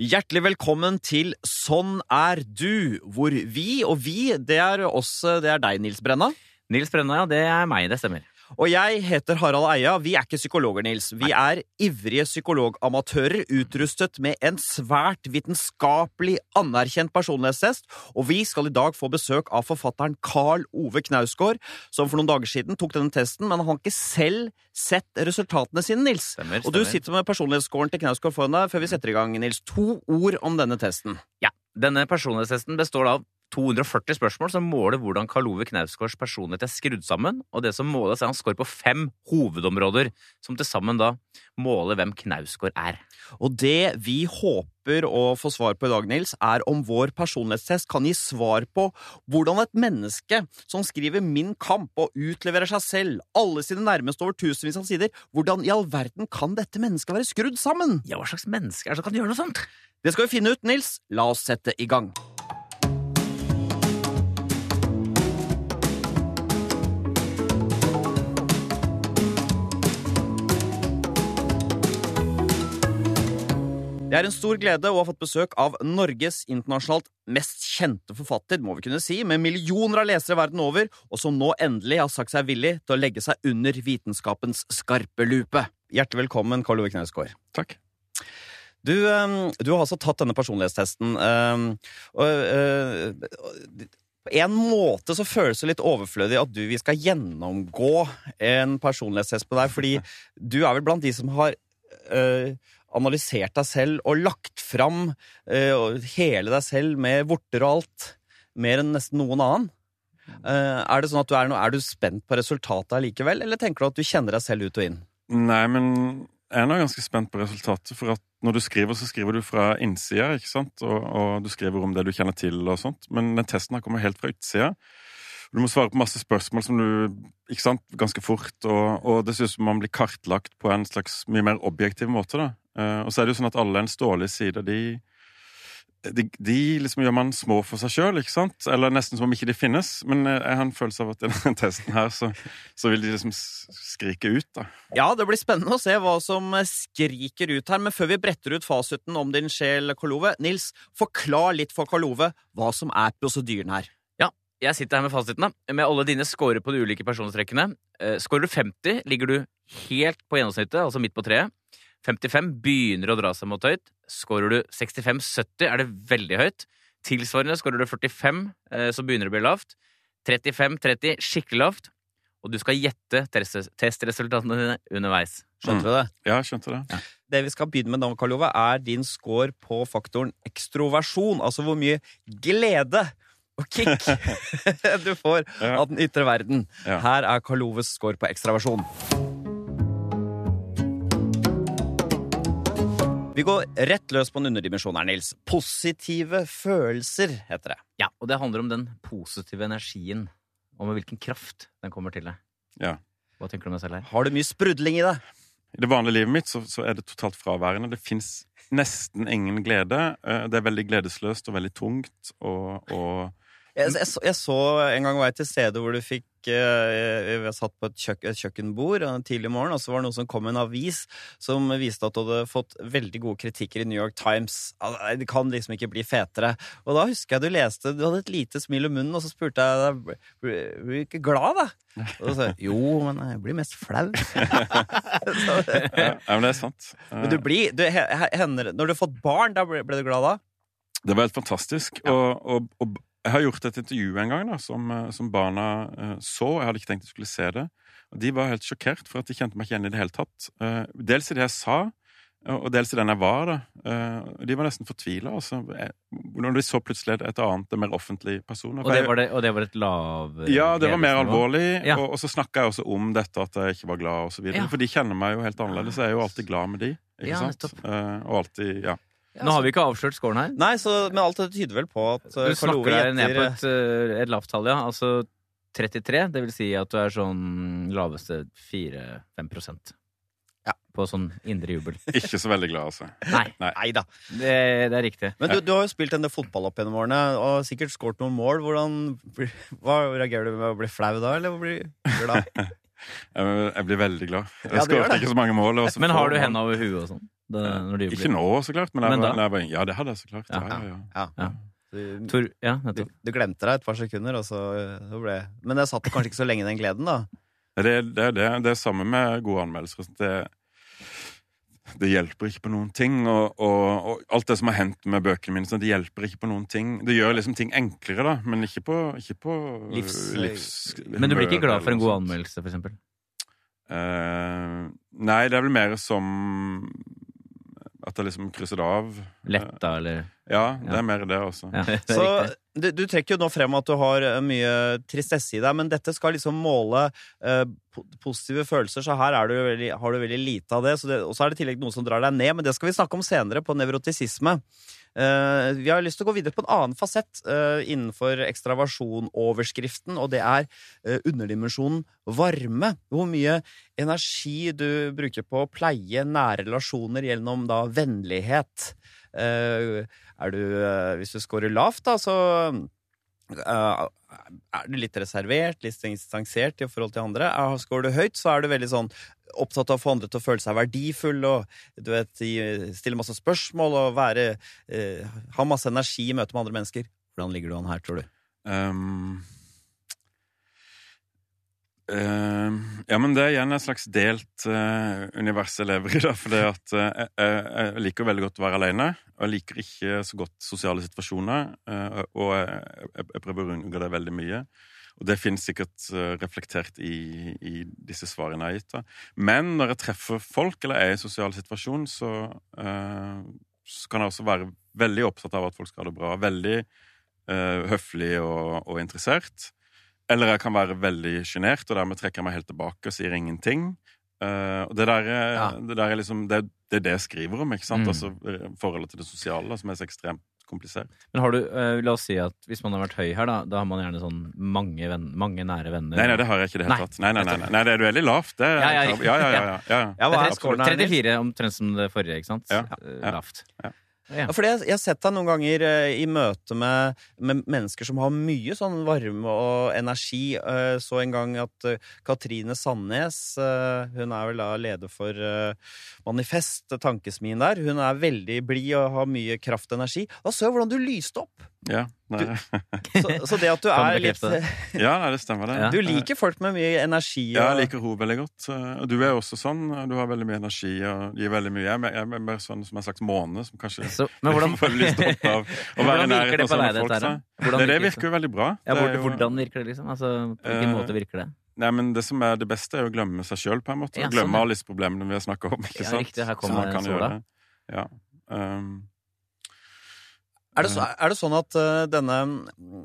Hjertelig velkommen til Sånn er du, hvor vi og vi, det er oss, det er deg, Nils Brenna. Nils Brenna, ja, det er meg, det stemmer. Og jeg heter Harald Eia. Vi er ikke psykologer, Nils. Vi er ivrige psykologamatører utrustet med en svært vitenskapelig anerkjent personlighetstest, og vi skal i dag få besøk av forfatteren Carl Ove Knausgård, som for noen dager siden tok denne testen, men han har ikke selv sett resultatene sine, Nils. Stemmer, Og du sitter med personlighetsscoren til Knausgård foran deg før vi setter i gang, Nils. To ord om denne testen. Ja, Denne personlighetstesten består av 240 spørsmål som måler hvordan Karl Ove Knausgårds personlighet er skrudd sammen, og det som måles er hans score på fem hovedområder, som til sammen da måler hvem Knausgård er. Og det vi håper å få svar på i dag, Nils, er om vår personlighetstest kan gi svar på hvordan et menneske som skriver Min kamp og utleverer seg selv, alle sine nærmeste over tusenvis av sider, hvordan i all verden kan dette mennesket være skrudd sammen? Ja, hva slags menneske er det som kan gjøre noe sånt? Det skal vi finne ut, Nils. La oss sette i gang. Det er en stor glede å ha fått besøk av Norges internasjonalt mest kjente forfatter, må vi kunne si, med millioner av lesere verden over, og som nå endelig har sagt seg villig til å legge seg under vitenskapens skarpe lupe. Hjertelig velkommen, Karl Ove Knausgård. Takk. Du, du har altså tatt denne personlighetstesten. øhm, og, øh, på en måte så føles det litt overflødig at du, vi skal gjennomgå en personlighetstest på deg, fordi du er vel blant de som har analysert deg selv og lagt fram øh, hele deg selv med vorter og alt, mer enn nesten noen annen. Eh, er det sånn at du er, er du spent på resultatet allikevel, eller tenker du at du kjenner deg selv ut og inn? Nei, men jeg er nå ganske spent på resultatet, for at når du skriver, så skriver du fra innsida, ikke sant? Og, og du skriver om det du kjenner til og sånt, men den testen her kommer helt fra utsida. Du må svare på masse spørsmål som du Ikke sant? Ganske fort, og, og det synes man blir kartlagt på en slags mye mer objektiv måte, da. Eh, og så er det jo sånn at alle ens dårlige sider, de de, de liksom gjør man små for seg sjøl? Eller nesten som om ikke de finnes. Men eh, jeg har en følelse av at i denne testen her, så, så vil de liksom skrike ut, da. Ja, det blir spennende å se hva som skriker ut her, men før vi bretter ut fasiten om din sjel, Karl Ove, Nils, forklar litt for Karl Ove hva som er prosedyren her. Jeg sitter her med fasiten, da, med alle dine scorer på de ulike personstrekkene. Eh, Scorer du 50, ligger du helt på gjennomsnittet, altså midt på treet. 55 begynner å dra seg mot høyt. Scorer du 65-70, er det veldig høyt. Tilsvarende scorer du 45, eh, så begynner det å bli lavt. 35-30, skikkelig lavt. Og du skal gjette testresultatene dine underveis. Skjønte du det? Ja, skjønte det. Det vi skal begynne med nå, Karl Ove, er din score på faktoren ekstroversjon. Altså hvor mye glede og kick du får av den ytre verden. Her er Karl Oves score på ekstraversjon. Vi går rett løs på en underdimensjon her, Nils. Positive følelser, heter det. Ja, og det handler om den positive energien. Og med hvilken kraft den kommer til deg. Ja. Hva tenker du om deg selv her? Har du mye sprudling i det? I det vanlige livet mitt så, så er det totalt fraværende. Det fins nesten ingen glede. Eh, Det er veldig gledesløst og veldig tungt. Og, og Jeg, jeg, så, jeg så en gang var jeg til stedet hvor du fikk eh, Jeg satt på et, kjøk, et kjøkkenbord en tidlig morgen, og så var det noen som kom med en avis som viste at du hadde fått veldig gode kritikker i New York Times. Altså, Det kan liksom ikke bli fetere. Og da husker jeg du leste Du hadde et lite smil om munnen, og så spurte jeg deg blir du ikke glad, da? Og så sa jeg jo, men jeg blir mest flau. så, ja, ja, men det er sant. men du Eh, blir du, he- he- hender, Når du har fått barn, da ble, ble du glad da? Det var helt fantastisk. Og, og, og jeg har gjort et intervju en gang da, som, eh, som barna uh, så. Jeg hadde ikke tenkt de skulle se det. Og de var helt sjokkert for at de kjente meg ikke igjen i det hele tatt. Uh, dels i det jeg sa, og dels i den jeg var. da. Uh, de var nesten fortvila. Altså. Når de så plutselig et, et annet, mer offentlig person. Og det var, det, og det var et lav Ja, det var mer alvorlig. Ja. Og, og så snakka jeg også om dette at jeg ikke var glad, videre. Ja. For de kjenner meg jo helt annerledes. Jeg er jo alltid glad med de. Ikke Ja, sant? og alltid Ja. Nå har vi ikke avslørt scoren her. Nei, så, men alt det tyder vel på at Du uh, Karl snakker deg ned på et, eh, et lavt tall, ja. Altså 33. Det vil si at du er sånn laveste 4-5 Ja. På sånn indre jubel. Ikke så veldig glad, altså. Nei, Nei da. det, det er riktig. Men du, du har jo spilt en del fotball opp gjennom årene og sikkert skåret noen mål. Hvordan, hva Reagerer du med å bli flau da, eller bli glad? Jeg, blir veldig glad. Jeg Ja, du skåret ikke så mange mål. Men har du hendene henda over huet og sånn? Når du Ikke nå, så klart, men, Men da? jeg var, ja, det hadde jeg så klart. Ja, Ja. ja, ja. Ja. Ja. Du, Tor, ja, du, du glemte deg et par sekunder, og så, så ble Men jeg satt kanskje ikke så lenge i den gleden, da. Det, det, det, det er samme med gode anmeldelser. Det, det hjelper ikke på noen ting. Og, og, og alt det som har hendt med bøkene mine, det hjelper ikke på noen ting. Det gjør liksom ting enklere, da, men ikke på, ikke på Livs- livs- Men du blir ikke glad for en god anmeldelse, for eksempel? Uh, nei, det er vel mer som at jeg liksom krysser det av. Letta, eller Ja, det Ja. er mer det også. ja, det Så du, du trekker jo nå frem at du har eh, mye tristesse i deg, men dette skal liksom måle eh, positive følelser, så her er du veldig, har du veldig lite av det. Så det. Og så er det i tillegg noe som drar deg ned, men det skal vi snakke om senere, på nevrotisisme. Eh, vi har lyst til å gå videre på en annen fasett eh, innenfor ekstravasjon-overskriften, og det er eh, underdimensjonen varme. Hvor mye energi du bruker på å pleie nære relasjoner gjennom da vennlighet. Er du, hvis du scorer lavt, da, så er du litt reservert, litt distansert i forhold til andre. Er- Scorer du høyt, så er du veldig sånn opptatt av å få andre til å føle seg verdifull og du vet, stille masse spørsmål og være, eh, ha masse energi i møte med andre mennesker. Hvordan ligger du an her, tror du? Ehm, ehm, ja, men det er igjen et slags delt uh, univers jeg lever i. da, For det at uh, jeg, jeg liker veldig godt å være alene. Og jeg liker ikke så godt sosiale situasjoner. eh, og jeg, jeg, prøver å unngå det veldig mye. Og det finnes sikkert reflektert i, i disse svarene jeg har gitt. da. Men når jeg treffer folk, eller er i sosial situasjon, så, så kan jeg også være veldig opptatt av at folk skal ha det bra. Veldig høflig og, og interessert. Eller jeg kan være veldig sjenert, og dermed trekker jeg meg helt tilbake og sier ingenting. Uh, og det der, er- Ja. det, der er liksom, det, det er det jeg skriver om, ikke sant? Mm. Altså eh, forholdet til det sosiale, som er så ekstremt komplisert. Men har du, uh, la oss si at hvis man har vært høy her, da, da har man gjerne sånn mange, venn, mange nære venner. Nei, nei, det har jeg ikke i det hele tatt. Nei, nei, nei, nei, nei, det er du veldig lavt. Det, Ja, ja, ja, ja, ja, ja, ja. Ja? Nils? 34, omtrent som det forrige, ikke sant? Ja, Eh, ja, Lavt. ja. Ja. Fordi jeg, har sett deg noen ganger eh, i møte med, med mennesker som har mye sånn varme og energi. Eh, så en gang at eh, Katrine Sandnes, hun er vel da leder for Manifest, tankesmien der, hun er veldig blid og har mye kraft og energi. Da så jeg hvordan du lyste opp. Ja, nei, Så, så det at du er litt ja nei, det stemmer, det. Ja. Du liker folk med mye energi. Ja, jeg liker henne veldig godt. Og du er også sånn. Du har veldig mye energi og gir veldig mye. Jeg er mer- er sånn som en slags måne, som kanskje Så, men hvordan, får veldig stolt av å være hvordan i nærheten det av sånne folk. så- Hvordan Nei, det virker jo veldig bra. Ja, Det er jo- hvordan virker det, liksom? Altså, på hvilken Eh, måte virker det? Nei, men Det som er det beste, er å glemme seg sjøl, på en måte. Ja, sånn, glemme alle disse problemene vi har snakka om. ikke Ja, riktig, her kommer sola. Ja. Um, er, det så, er det sånn at uh, denne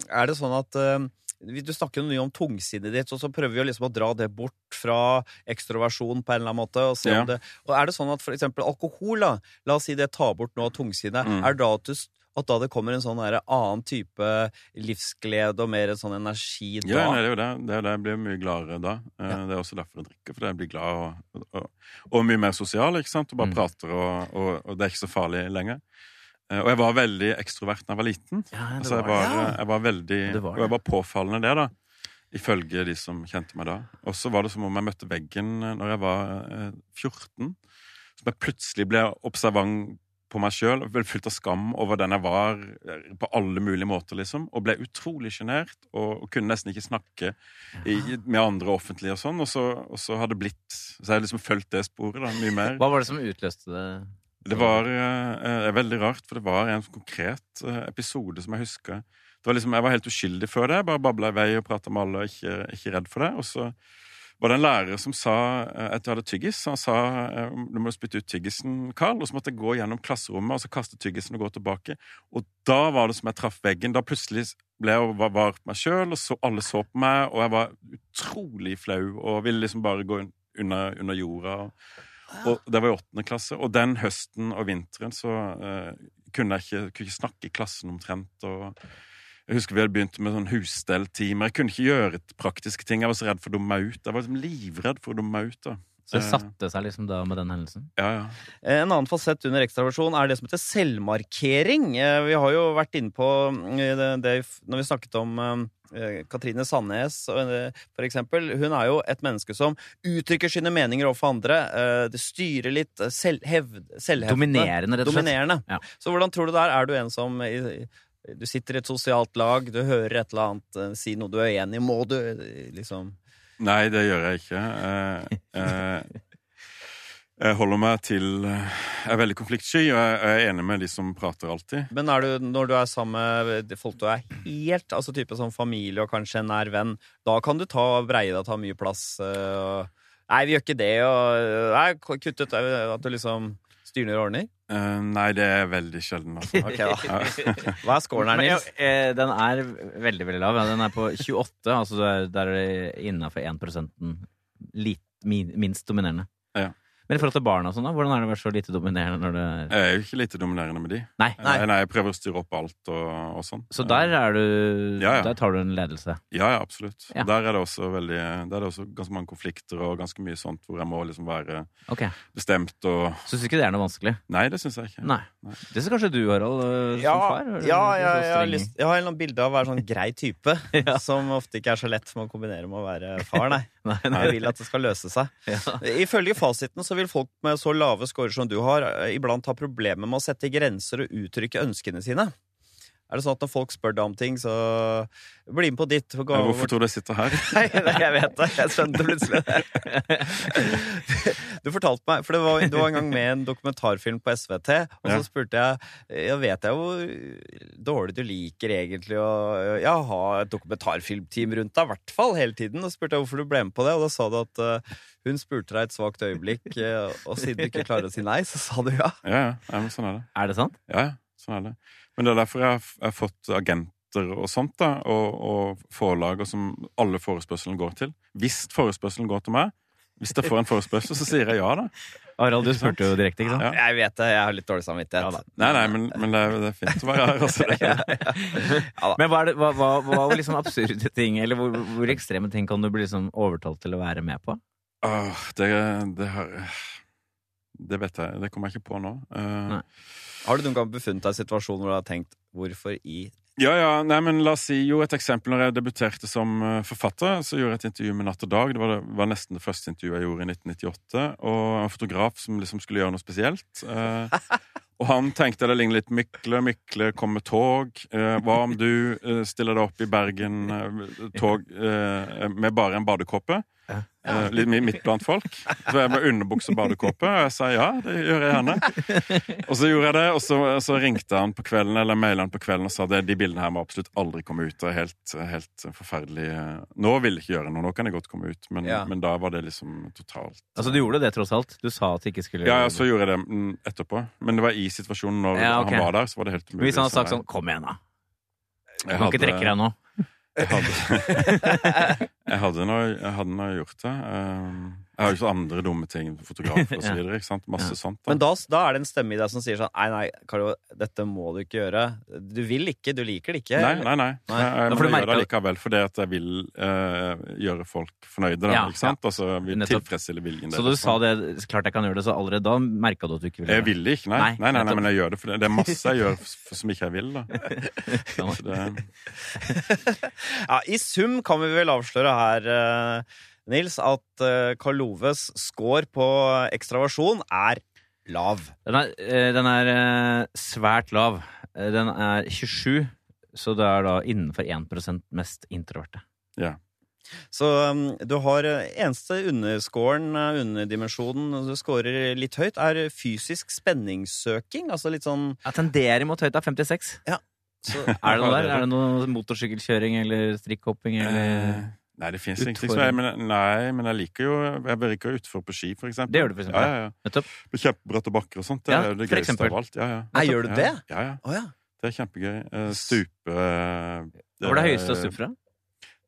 Er det sånn at uh, du snakker mye om tungsinnet ditt, og så prøver vi å, liksom å dra det bort fra ekstroversjon på en eller annen måte. Og, se Ja. om det, og er det sånn at for eksempel alkohol, da, la oss si det tar bort noe av tungsinnet, Mm. er det da at, du, at da det kommer en sånn der annen type livsglede og mer en sånn energi da? ja, nei, det er jo det. det, er det. Jeg blir mye gladere da. Eh, Ja. Det er også derfor jeg drikker, fordi jeg blir glad og, og, og mye mer sosial. ikke sant? Og bare Mm. prater, og, og det er ikke så farlig lenger. Eh, Og jeg var veldig ekstrovert da jeg var liten. Ja, Altså, jeg, var Ja. jeg var veldig Det var Og jeg var påfallende det, da. Ifølge de som kjente meg da. Og så var det som om jeg møtte veggen eh, når jeg var eh, 14. Som jeg plutselig ble observant på meg sjøl fylt av skam over den jeg var eh, på alle mulige måter, liksom. Og ble utrolig sjenert og, og kunne nesten ikke snakke i, med andre offentlig og sånn. Og så, og så har det blitt Så har jeg liksom fulgt det sporet, da, mye mer. Hva var det som utløste det? Det var eh, eh, veldig rart, for det var en konkret eh, episode som jeg husker. Det var liksom, Jeg var helt uskyldig før det. Bare babla i vei og prata med alle ikke, ikke redd for det. Og så var det en lærer som sa eh, at jeg hadde tyggis. Han sa eh, du må spytte ut tyggisen, Carl. Og så måtte jeg gå gjennom klasserommet og så kaste tyggisen og gå tilbake. Og da var det som jeg traff veggen. Da plutselig ble jeg var, var meg sjøl, og så, alle så på meg, og jeg var utrolig flau og ville liksom bare gå un- under, under jorda. og og det var i åttende klasse, og den høsten og vinteren så uh, kunne jeg ikke, kunne ikke snakke i klassen omtrent. og Jeg husker vi hadde begynt med sånn husstelltimer. Jeg kunne ikke gjøre praktiske ting. Jeg var så redd for å dumme meg ut. Jeg var liksom livredd for å dumme meg ut. da. Så det Eh. satte seg liksom da med den hendelsen? Ja, ja. En annen fasett under ekstraversjon er det som heter selvmarkering. Eh, Vi har jo vært inne på eh, det, når vi snakket om eh, Katrine Sandnes, eh, for eksempel. Hun er jo et menneske som uttrykker sine meninger overfor andre. eh, Det styrer litt. eh, Selv, selvhevdende. Dominerende, rett og slett. Dominerende. Ja. Så hvordan tror du det er? Er du en som Du sitter i et sosialt lag, du hører et eller annet, eh, si noe du er enig i. Må du eh, liksom Nei, det gjør jeg ikke. Eh, eh, jeg holder meg til Jeg er veldig konfliktsky, og jeg er enig med de som prater alltid. Men er du, når du er sammen med folk du er helt Altså type som familie og kanskje en nær venn, da kan du ta og ta mye plass. og, nei, vi gjør ikke det, og Nei, kutt ut at du liksom styrer og ordner. Eh, nei, det er veldig sjelden, altså. Okay, da. Hva er scoren her, Nils? ja, eh, den er veldig, veldig lav. Ja. Den er på 28, altså der er det innafor 1 litt, minst dominerende. Ja. Men i forhold til barna og sånn, da, hvordan er det å være så lite dominerende når det Jeg er jo ikke lite dominerende med de. Nei. Nei, nei jeg prøver å styre opp alt og, og sånn. Så der er du Ja, ja. Der tar du en ledelse. Ja, ja, absolutt. Ja. Der er det også veldig Der er det også ganske mange konflikter og ganske mye sånt hvor jeg må liksom være okay. bestemt og Syns du ikke det er noe vanskelig? Nei, det syns jeg ikke. Nei. Nei. Det syns kanskje du, Harald, eh, som Ja, far? Du ja, ja, jeg, har lyst, jeg har en bilde av å være sånn grei type, Ja. som ofte ikke er så lett med å kombinere med å være far, nei. Nei, nei. Jeg vil at det skal løse seg. Ja. Ifølge fasiten så vil folk med så lave scorer som du har, eh, iblant ha problemer med å sette grenser og uttrykke ønskene sine. Er det sånn at når folk spør deg om ting, så bli med på ditt. Gå Hvorfor tror du jeg sitter her? Nei, nei, jeg vet det. Jeg skjønte plutselig det. Du fortalte meg, for det var, du var en gang med i en dokumentarfilm på SVT, og så Ja. spurte jeg Jeg vet jeg hvor dårlig du liker egentlig å ja, ha et dokumentarfilmteam rundt deg, i hvert fall hele tiden. Og spurte jeg hvorfor du ble med på det, og da sa du at eh, hun spurte deg et svakt øyeblikk, eh, og siden du ikke klarer å si nei, så sa du ja. Ja, ja, ja, men sånn er det. Er det sant? Ja, ja, sånn er det. Men det er derfor jeg har, fått agenter og sånt, da, og, og forlager som alle forespørselen går til. Hvis forespørselen går til meg, hvis jeg får en forespørsel, så sier jeg ja, da. Harald, du spurte jo direkte, ikke sant? Ja. Jeg vet det, jeg har litt dårlig samvittighet. Ja da. Nei, nei, men, men det, er, det er fint å være her. Altså. ja. Men hva, er det, hva, hva, hva var liksom absurde ting, eller hvor, hvor ekstreme ting kan du bli liksom overtalt til å være med på? Åh, det, det har Det vet jeg. Det kommer jeg ikke på nå. Uh, Nei. Har du noen gang befunnet deg i en situasjon hvor du har tenkt hvorfor i Ja, ja, nei, men la oss si jo et eksempel. Når jeg debuterte som eh, forfatter, så gjorde jeg et intervju med Natt og Dag. Det var, det var nesten det første intervjuet jeg gjorde i 1998. Og en fotograf som liksom skulle gjøre noe spesielt. Eh, og han tenkte det ligner litt Mykle. Mykle kom med tog. Eh, hva om du eh, stiller deg opp i Bergen eh, tog eh, med bare en badekåpe? Eh, litt midt blant folk. Så jeg med underbukse og badekåpe. Og jeg sa ja, det gjør jeg gjerne. Og så gjorde jeg det, og så, så ringte han på kvelden Eller mailet han på kvelden og sa at de bildene her må absolutt aldri komme ut. Det er helt, helt forferdelig. Nå vil jeg ikke gjøre noe, nå kan de godt komme ut, men, Ja. men da var det liksom totalt Altså, du gjorde det tross alt. Du sa at du ikke skulle Ja, ja, så gjorde jeg det mm, etterpå. Men det var i situasjonen når Ja, okay. han var der, så var det helt umulig. Hvis han hadde sagt sånn Kom igjen, da. Du kan ikke trekke deg nå. Jeg hadde, jeg hadde, nå, jeg hadde nå gjort det. Um, Jeg har jo så andre dumme ting, fotografer og så videre. Ikke sant? Masse Ja. sånt. Men Da. da, da er det en stemme i deg som sier sånn Nei, nei, Karlo, dette må du ikke gjøre. Du vil ikke, du liker det ikke. Nei, nei, nei. Nei. Jeg, jeg, Ja, må gjøre det likevel fordi at jeg vil eh, gjøre folk fornøyde. Da, Ja, ikke sant? Altså, vil tilfredsstille viljen Så du sa det klart jeg kan gjøre det, så allerede da merka du at du ikke ville Jeg ville ikke, nei. Nei, Nei, nei, nei, men jeg gjør det, for det, det er masse jeg gjør som ikke jeg vil. da. Ja. Det, Ja, I sum kan vi vel avsløre her, eh, Nils, at eh, Karl Loves score på ekstraversjon er lav. Den er, eh, den er eh, svært lav. Den er 27, så det er da innenfor 1% mest introverte. Ja. Så um, du har eneste underscoren, underdimensjonen, du scorer litt høyt, er fysisk spenningssøking. Altså litt sånn Jeg tenderer mot høyt av 56. så, Er det noe der? Er det noe motorsykkelkjøring eller strikkhopping eller nei, det fins ingenting som er men, Nei, men jeg liker jo Jeg virker jo utfor på ski, for eksempel. Det gjør du, for eksempel. Ja, ja, ja. Nettopp. På kjempebratte bakker og sånt. Det Ja, er jo det gøyeste av alt. Ja, ja. Nei, gjør du det? Ja, ja. Oh, ja. Det er kjempegøy. Eh, Stupe eh, Hva er det høyeste å stupe fra?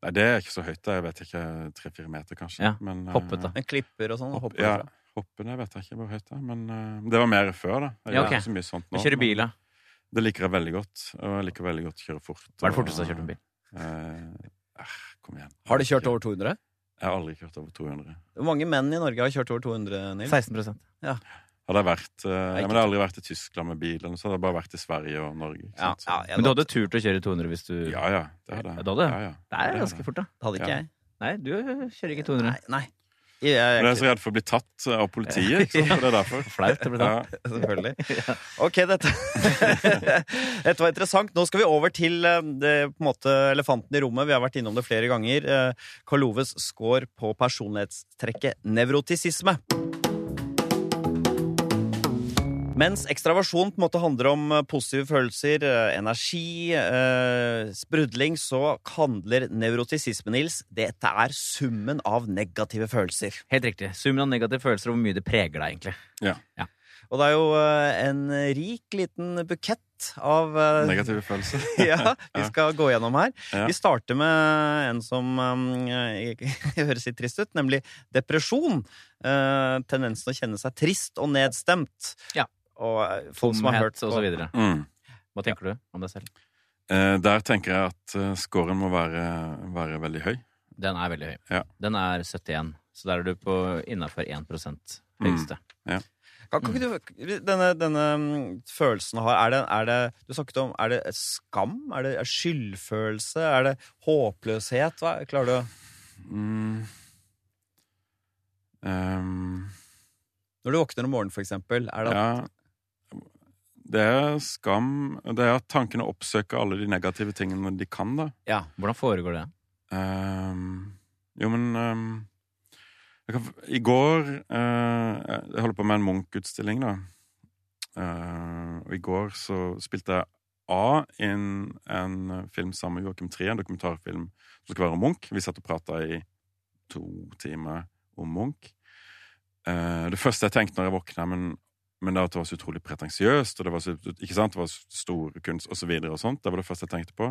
Nei, det er ikke så høyt. da. Jeg vet ikke. Tre-fire meter, kanskje. Ja, Men, eh, hoppet, da. En klipper og sånn. Hopp, hoppet Ja, fra. hoppene vet jeg ikke hvor høyt det er, men eh, det var mer før, da. Jeg Ja, okay. så mye sånt nå. Kjøre bil, da. Det liker jeg veldig godt. Og jeg liker veldig godt å kjøre fort. Hva er det forteste du har kjørt en bil? Eh, eh, kom igjen. Har du kjørt over 200? Jeg har aldri kjørt over 200. Hvor mange menn i Norge har kjørt over 200, Nils? 16 Hadde jeg vært uh, ja, men det har aldri vært i Tyskland med bil, eller noe, så hadde jeg bare vært i Sverige og Norge. Ikke Ja, sant? ja, Men du hadde turt å kjøre 200 hvis du ja, ja, det hadde jeg. Ja? Ja, ja. Det er ganske fort, da. det hadde ikke Ja. jeg. Nei, du kjører ikke 200. Nei. nei. Jeg, jeg, Men jeg er så redd for å bli tatt av politiet, ikke sant? Så det er derfor. Flaut å bli tatt. Ja. Selvfølgelig. Ok, dette Dette var interessant. Nå skal vi over til eh, det, på en måte elefanten i rommet. Vi har vært innom det flere ganger. Eh, Karl Oves score på personlighetstrekket nevrotisisme. Mens ekstraversjon på en måte handler om eh, positive følelser, eh, energi, eh, sprudling, så handler nevrotisisme, Nils, dette er summen av negative følelser. Helt riktig. Summen av negative følelser og hvor mye det preger deg, egentlig. Ja. Og det er jo eh, en rik liten bukett av eh, Negative følelser. ja, vi skal gå gjennom her. Ja. Vi starter med en som um, høres litt trist ut, nemlig depresjon. Eh, tendensen å kjenne seg trist og nedstemt. Ja. Og eh, folk som har hørt og så videre. Mm. Hva tenker du om deg selv? Eh, der tenker jeg at uh, scoren må være, være veldig høy. Den er veldig høy. Ja. Den er 71, så der er du på innafor 1 høyeste. Kan, kan ikke du, denne, denne mm, følelsen du har, er det, er det Du snakket om Er det skam? Er det er skyldfølelse? Er det håpløshet? Hva, klarer du å Mm. Um. Når du våkner om morgenen, for eksempel, er det at ja. Det er skam. Det er at tankene oppsøker alle de negative tingene de kan, da. Ja. Hvordan foregår det? Um, jo, men um, kan, I går uh, Jeg holder på med en Munch-utstilling, da. Uh, og i går så spilte jeg A inn en film sammen med Joakim Trie, en dokumentarfilm som skal være om Munch. Vi satt og prata i to timer om Munch. Uh, det første jeg tenkte når jeg våkna, men, men det var så utrolig pretensiøst, og det var så, ikke sant, det var stor kunst, og så videre og sånt. Det var det første jeg tenkte på.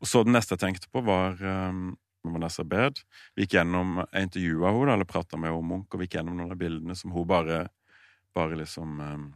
Og så det neste jeg tenkte på, var um, Vanessa Baird. Vi gikk gjennom, Jeg intervjua henne, eller prata med henne om Munch, og vi gikk gjennom noen av bildene som hun bare, bare liksom um,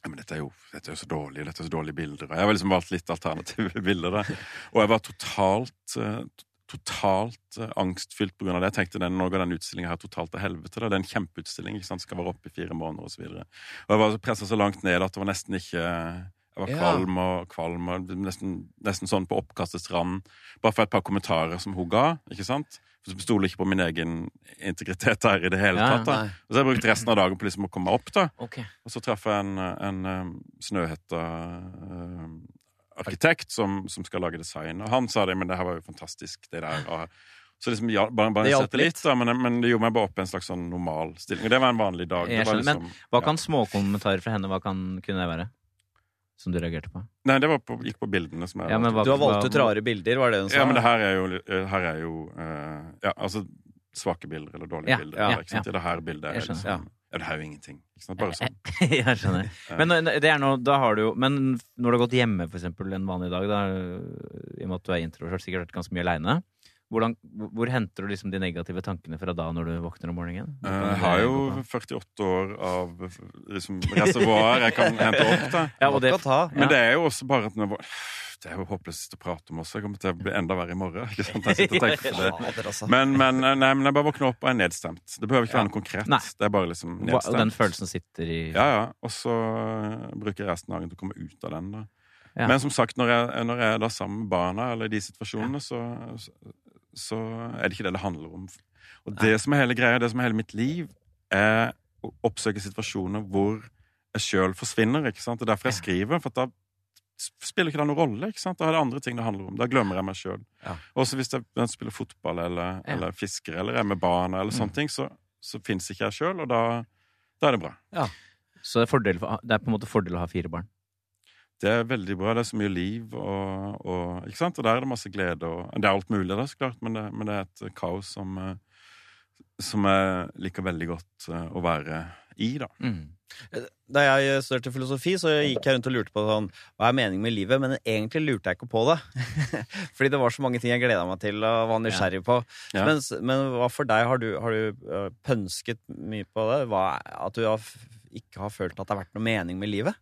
ja, men dette er, jo, dette er jo så dårlig, dette er så dårlige bilder. Og jeg har liksom valgt litt alternative bilder. Da. Og jeg var totalt eh, totalt eh, angstfylt av det. Jeg tenkte den, Nå går den utstillinga her totalt til helvete. Det er en kjempeutstilling. ikke sant? Skal være oppe i fire måneder osv. Og, og jeg var pressa så langt ned at det var nesten ikke Jeg var Ja. kvalm og kvalm og nesten, nesten sånn på oppkastets rand. Bare for et par kommentarer som hun ga. ikke sant? For Jeg stoler ikke på min egen integritet her i det hele Ja, tatt. da. Nei. Og så har jeg brukt resten av dagen på liksom å komme meg opp. da. Okay. Og så traff jeg en, en um, Snøhetta um, arkitekt som, som skal lage design, og han sa det, men det her var jo fantastisk, det der. Og, så liksom, ja, bare, bare Det hjalp sette litt, da, men, men det gjorde meg bare opp i en slags sånn normal stilling. Og det var en vanlig dag. Det Jeg var skjønner, men Hva ja. kan småkommentarer fra henne hva kan, kunne det være? Som du reagerte på? Nei, det var på, gikk på bildene som jeg Ja, men hva- Du har valgt ut rare bilder, var det hun sa? Ja, men det her er jo, eh, her er jo uh, Ja, altså svake bilder eller dårlige Ja, bilder. ja, ikke sant? I det her bildet er liksom ja. det er jo ingenting. Ikke sant? Bare sånn. jeg skjønner. Men det er noe, da har du jo Men når du har gått hjemme, for eksempel, en vanlig dag, da, i og med at du er introvert, sikkert vært ganske mye aleine, hvordan, hvor henter du liksom de negative tankene fra da når du våkner om morgenen? Eh, Jeg har jo 48 år av liksom, reservoar jeg kan hente opp. da ja, og det. Men det er jo også bare at når, Det er jo håpløst å prate om også. Jeg kommer til å bli enda verre i morgen. Ikke sant? Jeg sitter og tenker på det. Men, men, nei, men jeg bare våkner opp og er nedstemt. Det behøver ikke være noe konkret. Nei. Det er bare liksom nedstemt. og den følelsen sitter i Ja, ja. Og så øh, bruker jeg resten av dagen til å komme ut av den. da. Ja. Men som sagt, når jeg, når jeg er da sammen med barna, eller i de situasjonene, så, så, er det ikke det det handler om. Og det som er hele greia, det som er hele mitt liv, er å oppsøke situasjoner hvor jeg sjøl forsvinner. ikke sant? Det er derfor jeg skriver. for da spiller ikke det noen rolle. ikke sant? Da er det andre ting det handler om. Da glemmer jeg meg sjøl. Ja. Også hvis jeg spiller fotball eller, Ja. eller fisker eller er med barna, eller sånne ting, så, så fins ikke jeg sjøl, og da, da er det bra. Så det er, fordel, det er på en måte fordel å ha fire barn. Det er veldig bra. Det er så mye liv, og, og, ikke sant? og der er det masse glede. Og, det er alt mulig da, så klart, men det, men det er et kaos som, eh, som jeg liker veldig godt eh, å være i, da. Mm. Da jeg studerte filosofi, så gikk jeg rundt og lurte på sånn, hva er meningen med livet, men egentlig lurte jeg ikke på det. Fordi det var så mange ting jeg gleda meg til og var nysgjerrig på. Ja. Men, men hva for deg? Har du, har du øh, pønsket mye på det? Hva, at du har, ikke har følt at det har vært noe mening med livet?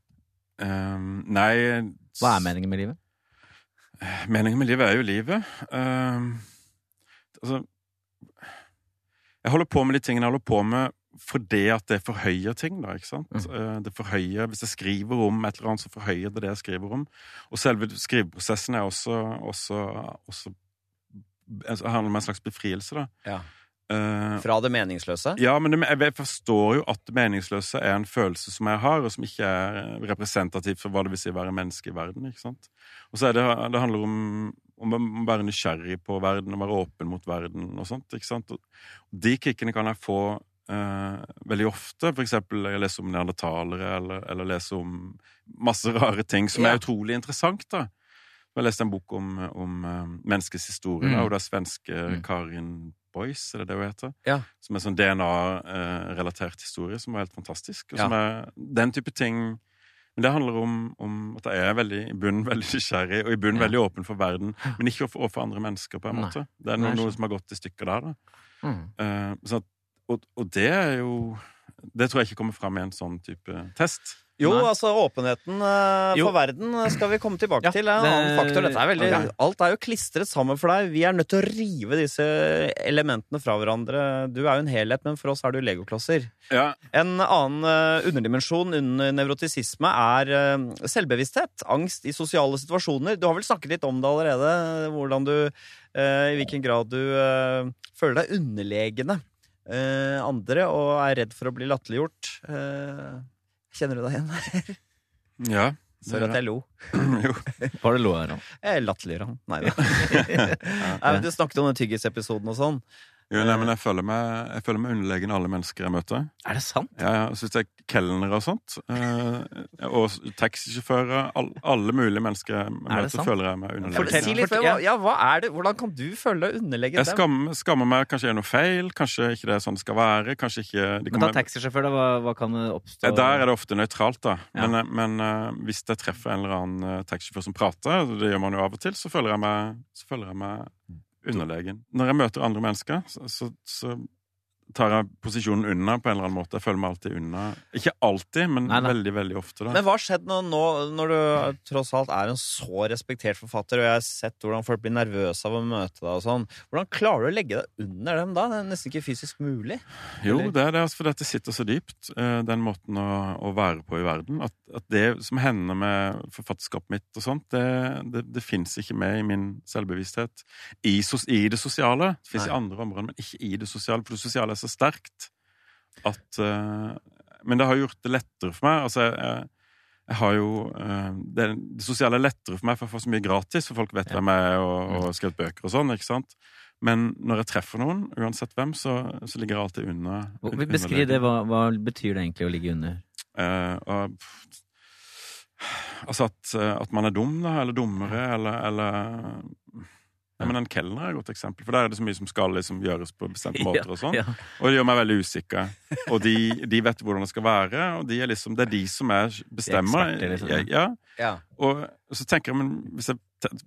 Um, nei Hva er meningen med livet? Meningen med livet er jo livet. Um, altså Jeg holder på med de tingene jeg holder på med fordi at det forhøyer ting, da, ikke sant? Mm. Eh, Det forhøyer, Hvis jeg skriver om et eller annet, så forhøyer det det jeg skriver om. Og selve skriveprosessen er også, også, også altså, handler om en slags befrielse, da. Ja. Eh, Fra det meningsløse? ja, men det, jeg forstår jo at det meningsløse er en følelse som jeg har, og som ikke er representativ for hva det vil si å være menneske i verden. ikke sant? Og så er det, det handler om, om å være nysgjerrig på verden, og være åpen mot verden og sånt. ikke sant? Og de kickene kan jeg få eh, veldig ofte. For eksempel jeg leser om neandertalere, eller, eller leser om masse rare ting som Ja. er utrolig interessant. da. Jeg leste en bok om, om eh, menneskets historie, da, Mm. og det er svenske Mm. Karin Boyce, er det det hun heter? Ja. Som er sånn DNA-relatert historie, som var helt fantastisk. Og Ja. som er den type ting Men det handler om, om at jeg er veldig, i bunnen veldig nysgjerrig, og i bunnen veldig åpen for verden, men ikke overfor andre mennesker, på en måte. Det er noe, noe som har gått i stykker der, da. Mm. Uh, sånn at, og, og det er jo Det tror jeg ikke kommer fram i en sånn type test. Jo, Nei. altså åpenheten uh, for verden eh, skal vi komme tilbake Ja, til. Det er en det- annen faktor. Dette er veldig, okay. Alt er jo klistret sammen for deg. Vi er nødt til å rive disse elementene fra hverandre. Du er jo en helhet, men for oss er du legoklosser. Ja, En annen uh, underdimensjon under nevrotisisme er uh, selvbevissthet. Angst i sosiale situasjoner. Du har vel snakket litt om det allerede. Hvordan du eh, I hvilken grad du eh, føler deg underlegne eh, andre og er redd for å bli latterliggjort. Eh, kjenner du deg igjen? ja. Sorry at jeg lo. jo. Var det lo her, da? Latterliggjør han. Nei da. ja, okay. Du snakket om den tyggisepisoden og sånn. Jo, nei, men jeg føler meg, jeg føler meg underlegen alle mennesker jeg møter. Er det sant? Ja, ja, Syns er kelnere og sånt, eh, og taxisjåfører, all, alle mulige mennesker jeg Er det møter, sant? føler jeg meg underlegen. si litt, hva, ja, hva er det? Hvordan kan du føle deg underlegen Jeg dem? skammer, skammer meg, kanskje jeg gjør noe feil, kanskje ikke det er sånn det skal være. kanskje ikke... De Men da kommer, taxisjåfør, da, hva, hva kan det oppstå? Ja, der er det ofte nøytralt, da. Ja. Men, eh, men uh, hvis jeg treffer en eller annen taxisjåfør som prater, det gjør man jo av og til, så føler jeg meg, så føler jeg meg underlegen. Når jeg møter andre mennesker, så, så, så tar jeg posisjonen unna på en eller annen måte. Jeg føler meg alltid unna. Ikke alltid, men Nei, nei. veldig, veldig ofte. da. Men hva har skjedd nå, nå når du tross alt er en så respektert forfatter, og jeg har sett hvordan folk blir nervøse av å møte deg og sånn. Hvordan klarer du å legge deg under dem da? Det er nesten ikke fysisk mulig. Jo, det er det, altså, for dette sitter så dypt, eh, den måten å, å være på i verden. At, at det som hender med forfatterskapet mitt og sånt, det, det, det fins ikke med i min selvbevissthet. I, i det sosiale. Det fins i andre områder, men ikke i det sosiale. For det sosiale er så sterkt at eh, Men det har gjort det lettere for meg. Altså, jeg, jeg har jo eh, det, det sosiale er lettere for meg, for jeg får så mye gratis, for folk vet hvem jeg er, og, og har skrevet bøker og sånn. ikke sant? Men når jeg treffer noen, uansett hvem, så, så ligger jeg alltid unna. Beskriv det. Hva, hva betyr det egentlig å ligge under? Eh, og, altså at, at man er dum, da, eller dummere, eller, eller ja, men En kelner er et godt eksempel, for der er det så mye som skal liksom gjøres på bestemte måter. og sånn. Ja. Og det gjør meg veldig usikker. Og de, de vet hvordan det skal være, og de er liksom, det er de som er bestemmer. eksperter, liksom. Ja, ja. Ja. Og så tenker jeg, men hvis jeg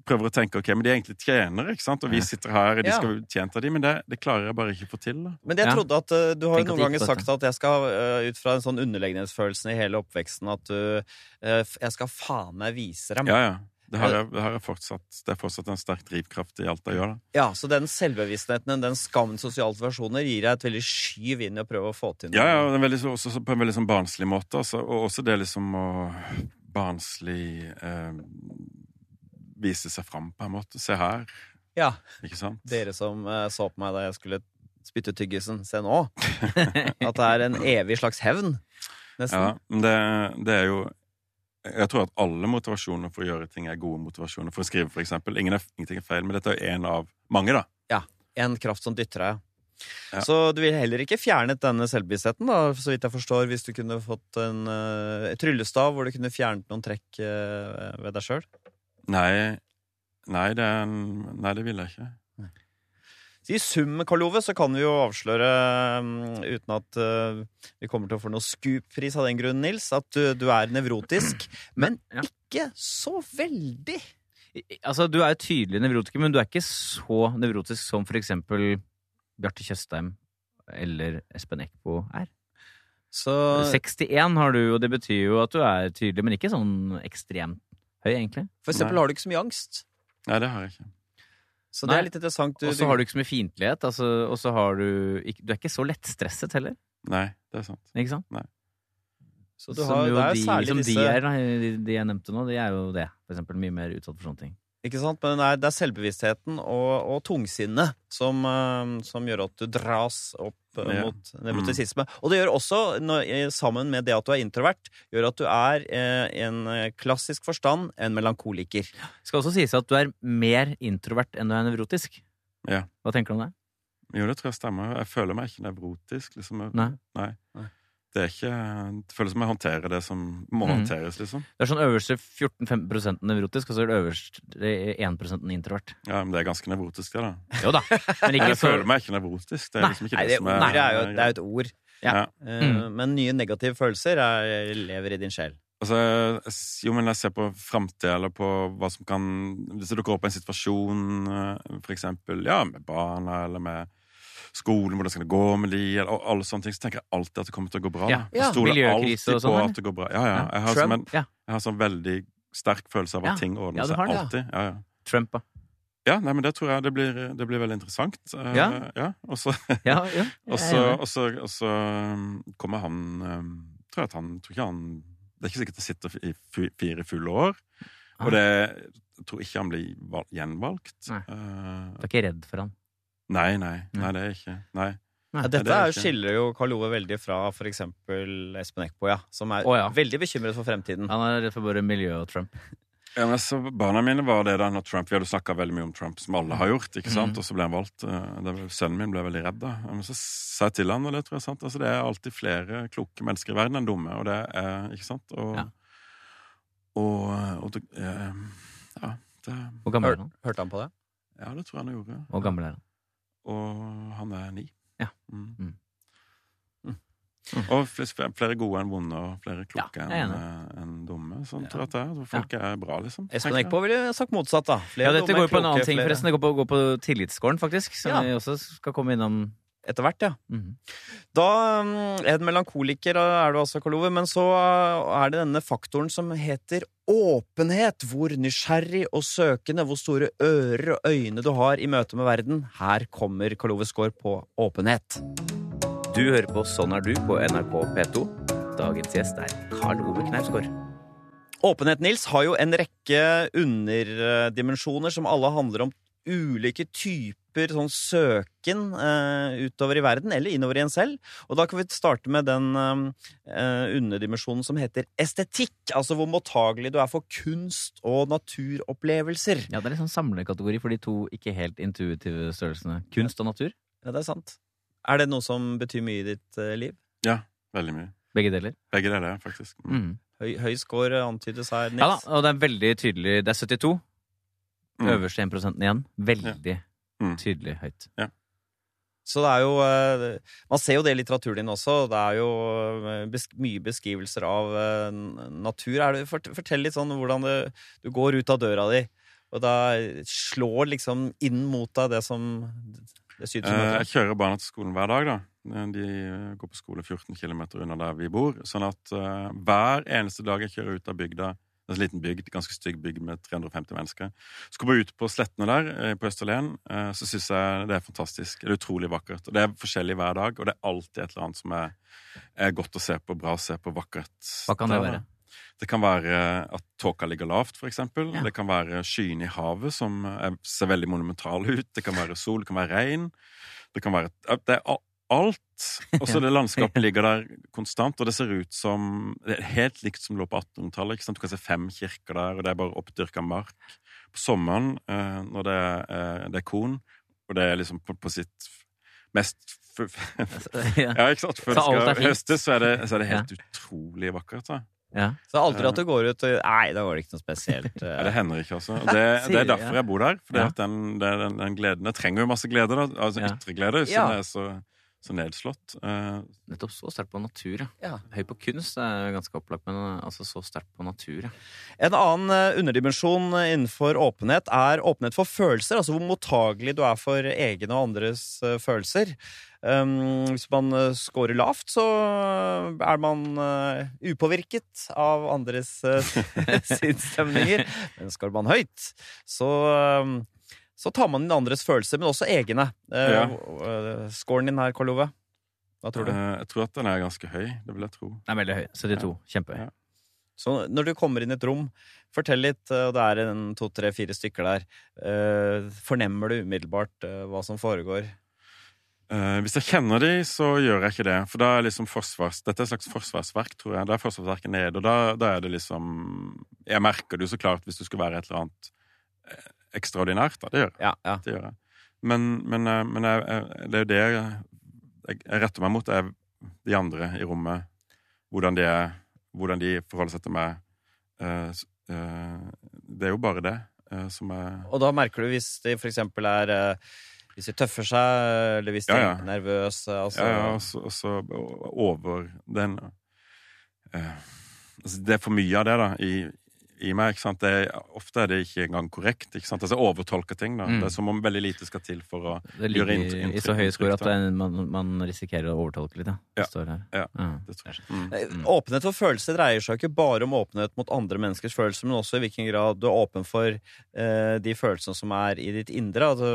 prøver å tenke ok, men de er egentlig tjenere, ikke sant? og vi sitter her, de Ja. skal bli tjent av de, men det, det klarer jeg bare ikke å få til. da. Men jeg trodde at uh, Du har jo noen ganger sagt at jeg skal, uh, ut fra en sånn underlegenhetsfølelse i hele oppveksten, at du uh, Jeg skal faen meg vise dem. Ja, ja. Det har jeg, det har jeg fortsatt, det er fortsatt en sterk drivkraft i alt jeg gjør. da. Ja, Så den selvbevisstheten, den skammen sosiale situasjoner, gir deg et veldig skyv inn i å prøve å få til noe. Ja, ja, veldig, også på en veldig sånn barnslig måte. Altså, og også det liksom å barnslig eh, vise seg fram, på en måte. Se her, Ja, ikke sant? Dere som eh, så på meg da jeg skulle spytte tyggisen, se nå. At det er en evig slags hevn. Nesten. Ja, det, det er jo Jeg tror at alle motivasjoner for å gjøre ting er gode motivasjoner. For å skrive, eksempel. Ingen er, ingenting er feil, men dette er en av mange, da. Ja. En kraft som dytter deg. Ja. Så du ville heller ikke fjernet denne selvbevisstheten, da, så vidt jeg forstår, hvis du kunne fått en uh, tryllestav hvor du kunne fjernet noen trekk uh, ved deg sjøl? Nei, nei, det, nei, det ville jeg ikke. I sum, Karl Ove, så kan vi jo avsløre, mm, uten at eh, vi kommer til å få noe scoop-pris av den grunn, Nils, at du, du er nevrotisk, men Ja. ikke så veldig. Altså, Du er tydelig nevrotiker, men du er ikke så nevrotisk som for eksempel Bjarte Tjøstheim eller Espen Eckbo er. Så 61 har du, og det betyr jo at du er tydelig, men ikke sånn ekstremt høy, egentlig. for eksempel Nei. har du ikke så mye angst. Nei, det har jeg ikke. Så det Nei. er litt interessant. Og så har du ikke så mye fiendtlighet. Altså, og så har du ikke, Du er ikke så lettstresset heller, Nei, det er sant. ikke sant? så du som har, jo det er de, særlig som disse de er, da, de, de jeg nevnte nå, de er jo det. For eksempel mye mer utsatt for sånne ting. Ikke sant? Men det er, det er selvbevisstheten og, og tungsinnet som, eh, som gjør at du dras opp Ja. mot nevrotisisme. Og det gjør også, når, eh, sammen med det at du er introvert, gjør at du er eh, i en eh, klassisk forstand en melankoliker. Det skal også sies at du er mer introvert enn du er nevrotisk. Ja. Hva tenker du om det? Jo, det tror jeg stemmer. Jeg føler meg ikke nevrotisk. Liksom. Nei. Nei. Nei. Det er ikke Det føles som jeg håndterer det som må mm. håndteres, liksom. Det er sånn øverste 14-15 nevrotisk, og så er det øverste 1 introvert. Ja, Men det er ganske nevrotisk, det, da. Jo da, men ikke Jeg så føler meg ikke nevrotisk. Det er Nei. liksom ikke Nei, det, det, som er er jo det er et ord. Ja. Ja. Eh, Mm. Men nye negative følelser er, lever i din sjel. Altså, jo, men jeg ser på framtida, eller på hva som kan Hvis det dukker opp en situasjon, eh, for eksempel ja, med barna, eller med skolen, hvordan skal det gå med de, eller og alle sånne ting, så tenker jeg alltid at det kommer til å gå bra. Ja. Jeg stoler alltid sånn, på at det går bra. Ja, ja. Jeg har, sånn en, Ja. jeg har sånn veldig sterk følelse av at Ja. ting ordner seg alltid. Ja, ja. Trump, da. Ja, nei, men det tror jeg det blir, det blir veldig interessant. Eh, Ja. ja. Og så Ja, ja. um, kommer han um, Tror jeg at han tror ikke han Det er ikke sikkert han sitter i fire fulle år. Ah. Og det jeg tror ikke han blir val- gjenvalgt. Nei. Eh, Du er ikke redd for han? Nei, nei. Nei. Nei, det er ikke Nei. Ja, dette det er, skiller jo Karl Ove veldig fra for eksempel Espen Eckbo, ja, som er oh, ja. veldig bekymret for fremtiden. Han er redd for både miljø og Trump. Ja, men så Barna mine var det da når Trump Vi hadde snakka veldig mye om Trump, som alle har gjort. ikke sant? Mm. Og så ble han valgt. eh, det Sønnen min ble veldig redd da. Men så sa jeg til han, og det tror jeg er sant, altså det er alltid flere kloke mennesker i verden enn dumme. og det er, ikke sant? Og, Ja. og, og det, eh, Ja. Det, Hvor gammel er han? hørte han på det? ja, det tror jeg han gjorde. Hvor gammel er han? Og han er ni. Ja. Mm. Mm. Og flere, flere gode enn vonde, og flere kloke Ja, enn en dumme. Sånn tror jeg det er. Folk er bra, liksom. Espen. Eckbo ville sagt motsatt, da. Flere Ja, dette går på en annen ting, flere- forresten. Det går på, går på tillitsskåren, faktisk. Som vi også skal komme innom. Etter hvert, ja. Mhm. Da er En melankoliker er du altså, Karl Ove, men så uh, er det denne faktoren som heter åpenhet. Hvor nysgjerrig og søkende, hvor store ører og øyne du har i møte med verden. Her kommer Karl Ove Skaar på åpenhet. Du hører på Sånn er du på NRK P2. Dagens gjest er Karl Ove Knausgård. Åpenhet, Nils, har jo en rekke underdimensjoner som alle handler om ulike typer sånn søken uh, utover i verden, eller innover i en selv. Og da kan vi starte med den uh, underdimensjonen som heter estetikk. Altså hvor mottagelig du er for kunst og naturopplevelser. Ja, det er litt sånn samlekategori for de to ikke helt intuitive størrelsene. Kunst og natur. Ja, det er sant. Er det noe som betyr mye i ditt uh, liv? Veldig mye. Begge deler. Begge deler, faktisk. Mm. Mhm. Høy, høy score antydes her, Nils. Ja da, og det er veldig tydelig. Det er 72. Mm. Øverste 1 igjen. Veldig Mm. tydelig høyt. Så det er jo eh, Man ser jo det i litteraturen din også. Det er jo eh, besk mye beskrivelser av eh, natur. Er det, fortell litt sånn hvordan det, du går ut av døra di, og da slår liksom inn mot deg det som det syns som Jeg kjører barna til skolen hver dag. da. De går på skole 14 km unna der vi bor. Sånn at hver eneste dag jeg kjører ut av bygda det en liten bygd, ganske stygg bygd med 350 mennesker. Så kommer jeg ut på slettene der, eh, på Østerlen, eh, så syns jeg det er fantastisk. Det er utrolig vakkert. Og det er forskjellig hver dag, og det er alltid et eller annet som er, er godt å se på, bra å se på, vakkert. Hva kan det være? Det kan være at tåka ligger lavt, eksempel. Ja. Det kan være skyene i havet som er, ser veldig monumentale ut. Det kan være sol, det kan være regn. Det kan være Det er alt. Og så det landskapet ligger der konstant, og det ser ut som Det er helt likt som det lå på 1800-tallet. ikke sant? Du kan se fem kirker der, og det er bare oppdyrka mark. På sommeren, eh, når det er, eh, det er korn, og det er liksom på, på sitt mest f f ja. Ikke sant? Før det skal høstes, så er det, så er det helt utrolig vakkert. da. ja. Så det er aldri at du går ut og Nei, da var det ikke noe spesielt. Ja, det eh. hender ikke, altså. Det, det er derfor jeg bor der. For Ja. den, den, den gleden Jeg trenger jo masse glede, da. Altså Ja. ytre glede, er så, så nedslått. Eh, Nettopp så sterkt på natur, ja. Ja. Høy på kunst er ganske opplagt, men eh, altså så sterkt på natur, ja. En annen eh, underdimensjon innenfor åpenhet er åpenhet for følelser. Altså hvor mottagelig du er for egne og andres følelser. Um, hvis man scorer lavt, så er man upåvirket av andres uh, sinnsstemninger. Men scorer man høyt, så, um, så tar man inn andres følelser, men også egne. Eh, Ja. eh, Scoren din her, Karl Ove? Hva tror du? Eh, Jeg tror at den er ganske høy. Det vil jeg tro. Den er veldig høy. 72. Kjempehøy. Ja. Så når du kommer inn i et rom, fortell litt, eh, og det er en to, tre, fire stykker der. eh, Fornemmer du umiddelbart eh, hva som foregår? Eh, hvis jeg kjenner de, så gjør jeg ikke det. For da er liksom forsvars... Dette er et slags forsvarsverk, tror jeg. Da er forsvarsverket nede, og da, da er det liksom Jeg merker det jo så klart hvis du skulle være et eller annet ekstraordinært. Da. Det gjør jeg. Ja, ja. Det gjør jeg. Men, men, eh, men jeg, jeg, det er jo det jeg, jeg, retter meg mot, er de andre i rommet. Hvordan de, hvordan de forholder seg til meg. Eh, eh, det er jo bare det som er Og da merker du hvis de eksempel er Hvis de tøffer seg, eller hvis de Ja, ja. er nervøse. Altså, Ja, ja, og så, over den altså Det er for mye av det da i, i meg. ikke sant? Det er, ofte er det ikke engang korrekt. ikke sant? Altså overtolker ting. da. Mm. Det er som om veldig lite skal til for å Det Gjøre ligger i så høye skår at inntrykk, man, man risikerer å overtolke litt, ja. Det står her. Ja. Ja. det tror jeg. Mm. Eh, Åpenhet for følelser dreier seg ikke bare om åpenhet mot andre menneskers følelser, men også i hvilken grad du er åpen for eh, de følelsene som er i ditt indre. Altså,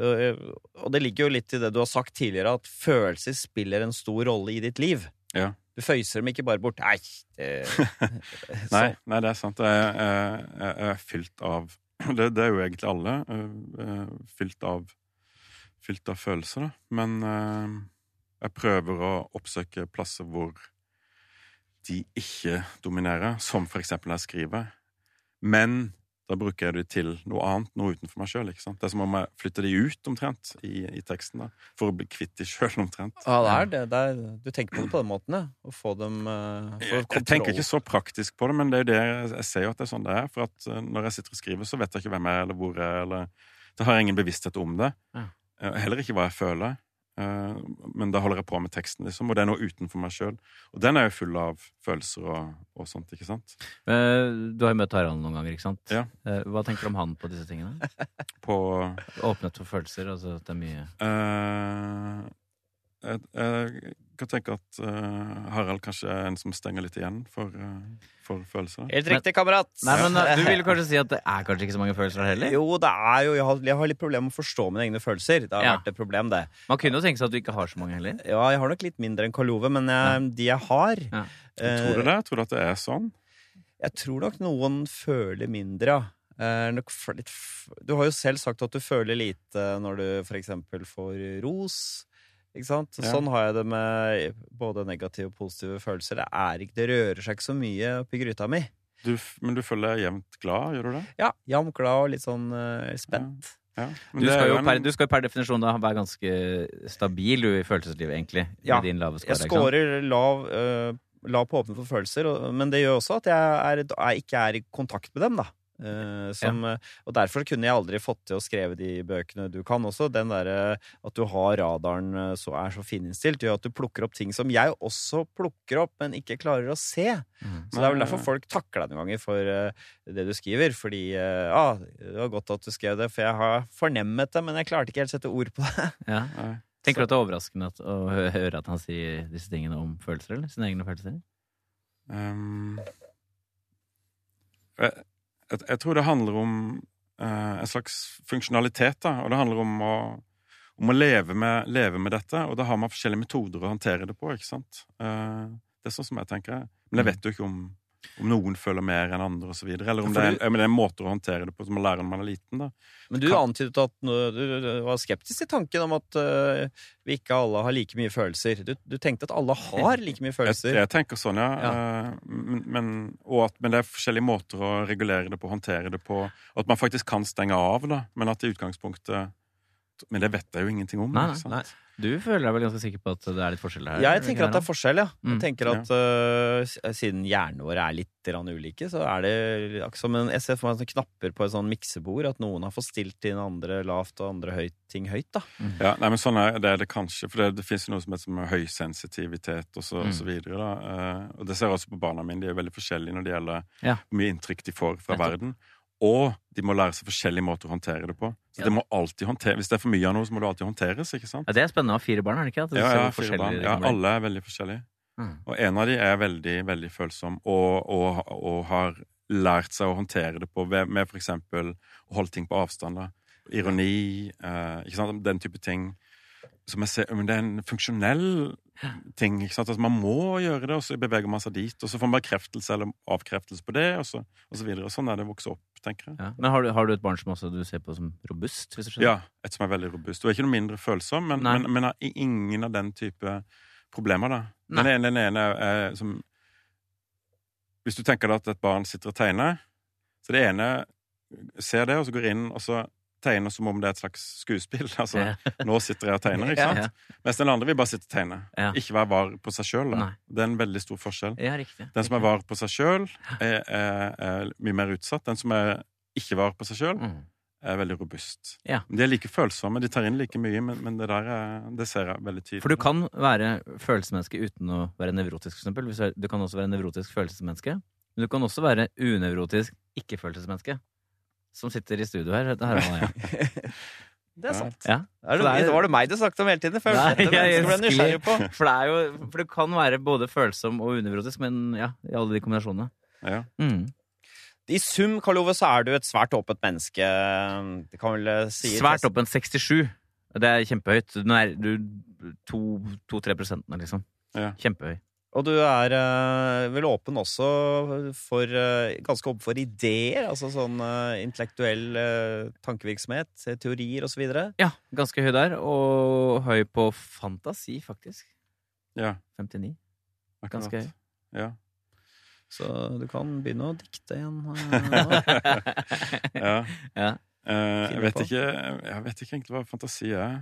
eh, og det ligger jo litt i det du har sagt tidligere, at følelser spiller en stor rolle i ditt liv. Ja. Du føyser dem ikke bare bort. Nei, det, Nei, nei, det er sant. Jeg, jeg, jeg er fylt av det, det er jo egentlig alle. eh, eh, fylt av Fylt av følelser, da. Men eh, jeg prøver å oppsøke plasser hvor de ikke dominerer, som for eksempel når jeg skriver. Men da bruker jeg det til noe annet, noe utenfor meg sjøl. Det er som om jeg flytter de ut, omtrent, i, i teksten. da, For å bli kvitt de sjøl, omtrent. Ja, det er det. det er, du tenker på det på den måten, ja. Å få dem uh, få Jeg, tenker ikke så praktisk på det, men det er jo det jeg, jeg ser jo at det er sånn det er. For at eh, når jeg sitter og skriver, så vet jeg ikke hvem jeg er, eller hvor jeg er, eller Da har jeg ingen bevissthet om det. Ja. Eh, Heller ikke hva jeg føler. Eh, Men da holder jeg på med teksten, liksom, og det er noe utenfor meg sjøl. Og den er jo full av følelser og, og sånt, ikke sant? Eh, Du har jo møtt Harald noen ganger, ikke sant? Ja. Eh, Hva tenker du om han på disse tingene? På Åpnet for følelser, altså at det er mye eh, jeg, jeg kan tenke at uh, Harald kanskje er en som stenger litt igjen for, uh, for følelser. Helt riktig, kamerat! Nei, men eh, Du ville kanskje si at det er kanskje ikke så mange følelser heller? Jo, det er jo Jeg har, jeg har litt problemer med å forstå mine egne følelser. Det har Ja. vært et problem, det. Man kunne jo tenke seg at du ikke har så mange heller. Ja, jeg har nok litt mindre enn Karl Ove, men jeg, de jeg har Ja. Tror du det? Tror du at det er sånn? Jeg tror nok noen føler mindre, ja. Du har jo selv sagt at du føler lite når du for eksempel får ros. Ikke sant? Ja. Sånn har jeg det med både negative og positive følelser. Det, er ikke, det rører seg ikke så mye oppi gryta mi. Du, men du føler deg jevnt glad, gjør du det? Ja, Jevnt glad og litt sånn uh, spent. Ja. Men Du skal, jo per, du skal jo per definisjon da være ganske stabil du, i følelseslivet, egentlig. Ja. I din lave score. Jeg scorer lav, uh, lav på åpne for følelser, og, men det gjør også at jeg, er, jeg ikke er i kontakt med dem, da. Eh, som, ja. Og derfor kunne jeg aldri fått til å skrive de bøkene du kan også. Den derre at du har radaren eh, så er så fininnstilt, gjør at du plukker opp ting som jeg også plukker opp, men ikke klarer å se. Mm. Så det er vel derfor folk takler deg noen ganger for uh, det du skriver. Fordi uh, ah, det var godt at du skrev det, for jeg har fornemmet det, men jeg klarte ikke helt sette ord på det. Ja. Tenker du at det er overraskende at, å høre at han sier disse tingene om følelser, eller? Sine egne følelser? Um, jeg, jeg, tror det handler om eh, en slags funksjonalitet, da. Og det handler om å, om å leve, med, leve med dette. Og da har man forskjellige metoder å håndtere det på, ikke sant. Eh, det er sånn som jeg tenker. Men jeg vet jo ikke om, om noen føler mer enn andre, osv. Eller om det er, en- det er en måte å håndtere det på som man lærer når man er liten. da. Men du antydet at du var skeptisk til tanken om at uh, vi ikke alle har like mye følelser. Du, du tenkte at alle har like mye følelser. jeg tenker sånn, ja. Ja. Uh, Men, men, og at, men det er forskjellige måter å regulere det på, håndtere det på. Og at man faktisk kan stenge av, da. Men at i utgangspunktet Men det vet jeg jo ingenting om. Nei, nei, ikke sant? nei. Du føler deg vel ganske sikker på at det er litt forskjell her? Ja, jeg tenker at det er forskjell, ja. Jeg Mm. tenker at s- Siden hjernene våre er litt ulike, så er det som en Jeg ser for meg sånne knapper på et sånn miksebord, at noen har fått stilt inn andre lavt og andre høyt, ting høyt, da. Ja, nei, men sånn er det, er det kanskje. For det, det fins noe som heter som høysensitivitet og så, Mm. og så videre. Da. Uh, og det ser jeg også på barna mine. De er veldig forskjellige når det gjelder Ja. hvor mye inntrykk de får fra Nettopp. verden. Og de må lære seg forskjellige måter å håndtere det på. Så Ja. det må alltid håndtere, Hvis det er for mye av noe, så må det alltid håndteres. ikke sant? Ja, det er spennende å ha fire barn, er det ikke? At du Ja, ja, fire barn. ja, alle er veldig forskjellige. Mm. Og en av de er veldig, veldig følsom og, og, og har lært seg å håndtere det på med for eksempel å holde ting på avstand. da. ironi, eh, ikke sant? den type ting. Som jeg ser, men det er en funksjonell ting. ikke sant? Altså, man må gjøre det, og så beveger man seg dit. Og så får man bekreftelse eller avkreftelse på det, og så, og så videre. Sånn er det å vokse opp, tenker jeg. Ja. Men har du, har du et barn som også du ser på som robust? Hvis du skjønner? Ja, et som er veldig robust. Du er ikke noe mindre følsom, men, men, men har ingen av den type problemer, da. Den ene, den ene er, er som Hvis du tenker deg at et barn sitter og tegner, så det ene ser det, og så går inn og så tegner som om det er et slags skuespill. Altså, Ja. nå sitter jeg og tegner, ikke sant? Ja. Mens den andre vil bare sitte og tegne. Ja. Ikke være var på seg sjøl. Det er en veldig stor forskjell. Ja, riktig. Den som er var på seg sjøl, er, er, er mye mer utsatt. Den som er ikke var på seg sjøl, Mm. er veldig robust. Ja. De er like følsomme, de tar inn like mye, men, men det der er, det ser jeg veldig tydelig. For du kan være følelsesmenneske uten å være nevrotisk, for eksempel. Du- Du kan også være nevrotisk følelsesmenneske. Men du kan også være unevrotisk ikke-følelsesmenneske. Som sitter i studio her. Dette her er ja. Det er sant. Ja. Er det, det er- var det meg du snakket om hele tiden? For Nei, jeg, jeg jeg ble på. For, det er jo, for det kan være både følsom og unevrotisk, men ja, i alle de kombinasjonene. Ja. Mm. I sum, Karl Ove, så er du et svært åpent menneske. Det kan vel eh, si Svært opp 67. Det er kjempehøyt. Du er 2-3 prosentene, liksom. Ja. Kjempehøy. Og du er eh, vel åpen også for eh, Ganske åpen for ideer? Altså sånn eh, intellektuell eh, tankevirksomhet, teorier osv.? Ja, ganske høy der. Og høy på fantasi, faktisk. ja, 59. akkurat. Ganske høy. Ja. Så du kan begynne å dikte igjen. eh, ja. Ja. Uh, jeg, vet ikke, jeg vet ikke egentlig hva fantasi er.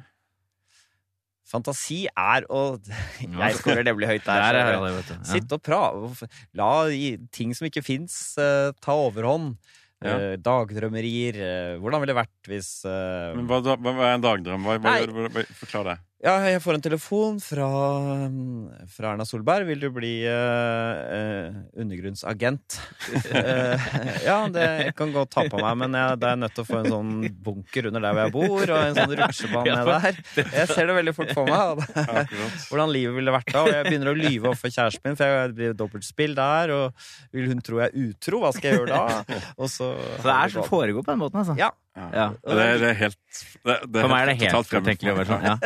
Fantasi er å Jeg skårer nemlig høyt der. Der er. Ja. Sitte og prate. La ting som ikke fins, ta overhånd. Ja. Uh, dagdrømmerier. Uh, hvordan ville det vært hvis eh, hva, hva hva er en dagdrøm? Hva, hva, hva, forklar det. Ja, jeg får en telefon fra, mm, fra Erna Solberg. Vil du bli uh, uh, undergrunnsagent? uh, ja, det jeg kan godt ta på meg, men jeg, det er nødt til å få en sånn bunker under der hvor jeg bor, og en sånn rutsjebane der. Jeg ser det veldig fort for meg. Hvordan livet ville vært da. Og jeg begynner å lyve overfor kjæresten min, for jeg blir dobbeltspill der. Og vil hun tro jeg er utro? Hva skal jeg gjøre da? Og så, Så det er som foregår på den måten, altså. Ja. Ja. Ja. Det, er- det er helt det, det For meg er det helt utenkelig å være sånn. Ja.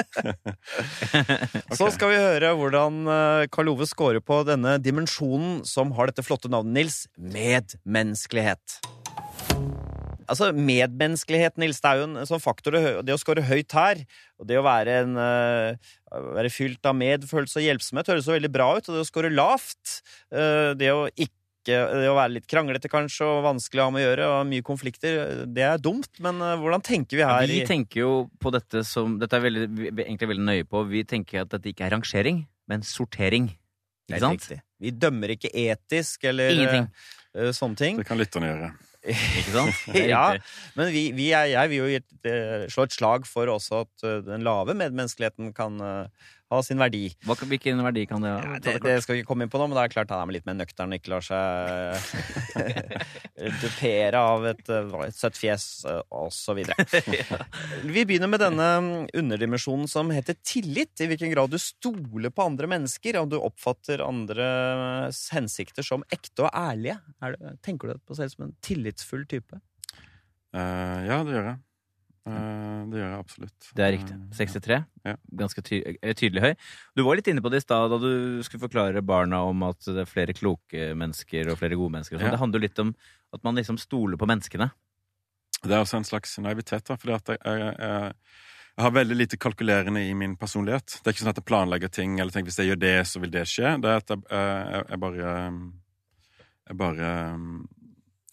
Så skal vi høre hvordan eh, Karl Ove scorer på denne dimensjonen som har dette flotte navnet, Nils. Medmenneskelighet. Altså, Medmenneskelighet, Nils, det er jo en sånn faktor. det- Det å score høyt her, og det å være, en, eh, være fylt av medfølelse og hjelpsomhet, høres jo veldig bra ut. Og det å score lavt, eh, det å ikke det å være litt kranglete kanskje, og vanskelig å ha med å gjøre, og mye konflikter, det er dumt. Men eh, hvordan tenker vi her? Vi tenker jo på dette som Dette er veldig, vi er egentlig veldig nøye på. Vi tenker at dette ikke er rangering, men sortering. Er Ikke sant? riktig. Vi dømmer ikke etisk eller Ingenting. eh, sånne ting. Det kan lytterne gjøre. Ikke sant? Ja, men vi, vi er, jeg vil jo eh, slå et slag for også at eh, den lave medmenneskeligheten kan eh, ha sin verdi. Hva, hvilken verdi kan det ha? Ja, det, det det skal vi ikke komme inn på nå, men det er klart han er litt mer nøktern og ikke lar seg dupere av et, eh, et søtt fjes osv. og så videre. Vi begynner med denne mm, underdimensjonen som heter tillit. I hvilken grad du stoler på andre mennesker, om du oppfatter andres hensikter som ekte og ærlige. Er det, tenker du på deg selv som en tillitsfull type? Uh, ja, det gjør jeg. Eh, det gjør jeg absolutt. Det er riktig. Eh, 63. Ja. Ganske ty eh, tydelig høy. Du var litt inne på det i stad da du skulle forklare barna om at det er flere kloke mennesker og flere gode mennesker. sånn. Ja. Det handler jo litt om at man liksom stoler på menneskene. Det er også en slags naivitet, da, fordi at jeg, jeg, jeg, har veldig lite kalkulerende i min personlighet. Det er ikke sånn at jeg planlegger ting, eller tenker hvis jeg gjør det, så vil det skje. Det er at jeg, jeg, jeg bare bare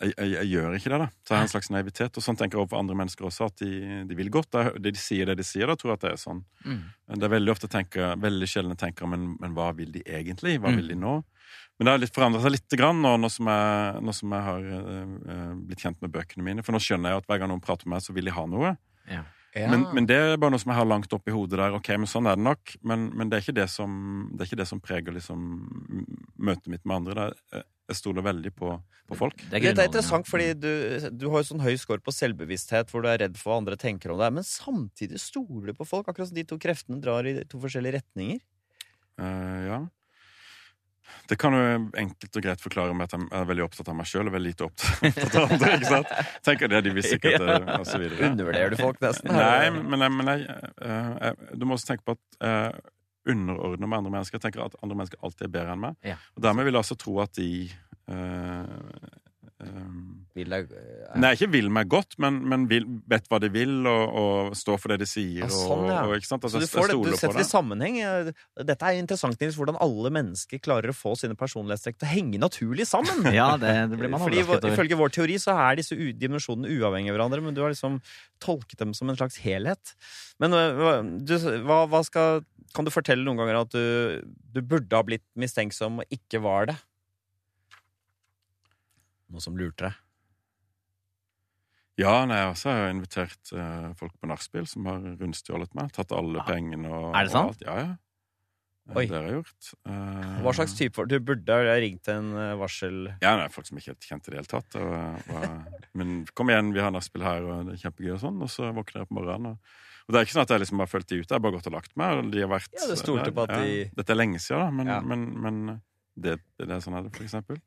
jeg, jeg, jeg gjør ikke det, da. Så jeg har en slags naivitet. Og sånn tenker jeg overfor andre mennesker også, at de, de vil godt. Da, de, de sier det de sier, da tror jeg at det er sånn. Mm. Det er veldig ofte tenker, veldig sjelden jeg tenker men, men hva vil de egentlig? Hva Mm. vil de nå? Men det har litt forandret seg litt grann nå, nå, som jeg, nå som jeg har eh, blitt kjent med bøkene mine. For nå skjønner jeg at hver gang noen prater med meg, så vil de ha noe. Ja. Men, men det er bare noe som jeg har langt oppi hodet der. Ok, men sånn er det nok. Men, men det, er ikke det, som, det er ikke det som preger liksom møtet mitt med andre. Det er, jeg stoler veldig på, på folk. Det er det er interessant, fordi du, du har jo sånn høy skår på selvbevissthet hvor du er redd for hva andre tenker om deg, men samtidig stoler du på folk, akkurat som de to kreftene drar i to forskjellige retninger. Uh, ja. Det kan jo enkelt og greit forklare med at jeg er veldig opptatt av meg sjøl og veldig lite opptatt av andre. ikke sant? Tenker det de vil sikkert eh, og så videre. Undervurderer du folk nesten? Nei, men, jeg- men jeg, eh, jeg, du må også tenke på at jeg underordner meg andre mennesker. Jeg tenker at andre mennesker alltid er bedre enn meg. Ja. Og dermed vil jeg altså tro at de eh, eh, Vil jeg, uh, Nei, ikke vil meg godt, men, men vil, vet hva de vil, og, og står for det de sier. Ja, sånn, ja. og, og, ikke sant? Så Altså, du, får det, du setter det i sammenheng. Dette er interessant, Nils, hvordan alle mennesker klarer å få sine personlighetstrekk til å henge naturlig sammen. Ja, det, det blir man Fordi over. Ifølge vår teori så er disse dimensjonene uavhengige av hverandre, men du har liksom tolket dem som en slags helhet. Men øh, hva- du, hva, hva skal Kan du fortelle noen ganger at du, du burde ha blitt mistenksom og ikke var det? Noe som lurte deg? Ja, nei, jeg også har jeg invitert eh, folk på nachspiel som har rundstjålet meg. Tatt alle Ja. pengene og Er det sant? Og alt. Ja, ja. Eh, Oi. Det har jeg gjort. Eh, Hva slags type? Du burde ha ringt en øh, varsel... Ja, nei, folk som ikke er kjente det i det hele tatt. Og, og, men kom igjen, vi har nachspiel her, og det er kjempegøy og sånn. Og så våkner jeg på morgenen. Og, og det er ikke sånn at jeg liksom har følt de ute, jeg har bare gått og lagt meg. Og de har vært Ja, det stolte på at de- Dette er lenge siden, da, men, Ja. men, men det, det, det er sånn er det, for eksempel.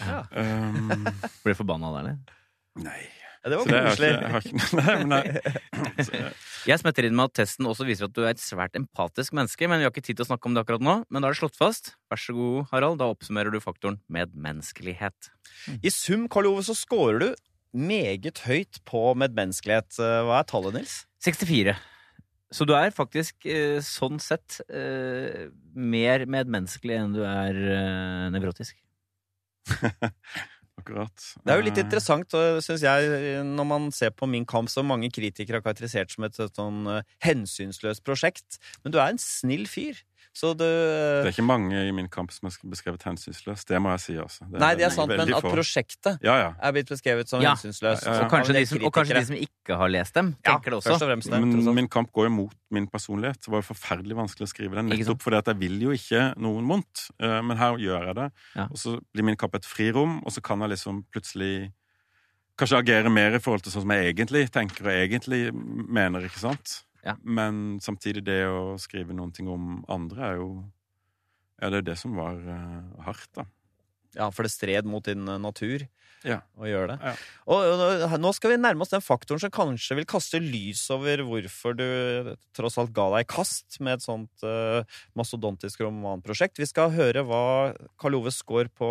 Ja. Um, Blir du forbanna der, eller? nei. Ja, det var koselig. jeg smetter inn med at testen også viser at du er et svært empatisk menneske, men vi har ikke tid til å snakke om det akkurat nå. Men da er det slått fast. Vær så god, Harald. Da oppsummerer du faktoren medmenneskelighet. I sum, Karl Ove, så scorer du meget høyt på medmenneskelighet. Eh, Hva er tallet, Nils? 64. Så du er faktisk eh, sånn sett eh, mer medmenneskelig enn du er nevrotisk. akkurat. Det er jo litt Eh, interessant, syns jeg, når man ser på Min kamp, som mange kritikere har karakterisert som et, sånn eh, hensynsløst prosjekt. Men du er en snill fyr. Så du Det er ikke mange i min kamp som er beskrevet hensynsløst. Det må jeg si, altså. Nei, det er sant, men at prosjektet Ja, ja. er blitt beskrevet som Ja. hensynsløst. Ja, ja, ja. Og, kanskje som, og kanskje de som ikke har lest dem, Ja, tenker det også. Først og fremst det, Men min kamp går jo mot min personlighet. Det var jo forferdelig vanskelig å skrive den, nettopp fordi at jeg vil jo ikke noen vondt. Eh, Men her gjør jeg det. Ja. Og så blir min kamp et frirom, og så kan jeg liksom plutselig Kanskje agere mer i forhold til sånn som jeg egentlig tenker og egentlig mener, ikke sant? Ja. Men samtidig, det å skrive noen ting om andre er jo Ja, det er det som var uh, hardt, da. Ja, for det stred mot din eh, natur Ja. å gjøre det. Ja. Og, og nå skal vi nærme oss den faktoren som kanskje vil kaste lys over hvorfor du tross alt ga deg i kast med et sånt uh, mastodontisk romanprosjekt. Vi skal høre hva Karl Ove Skaar på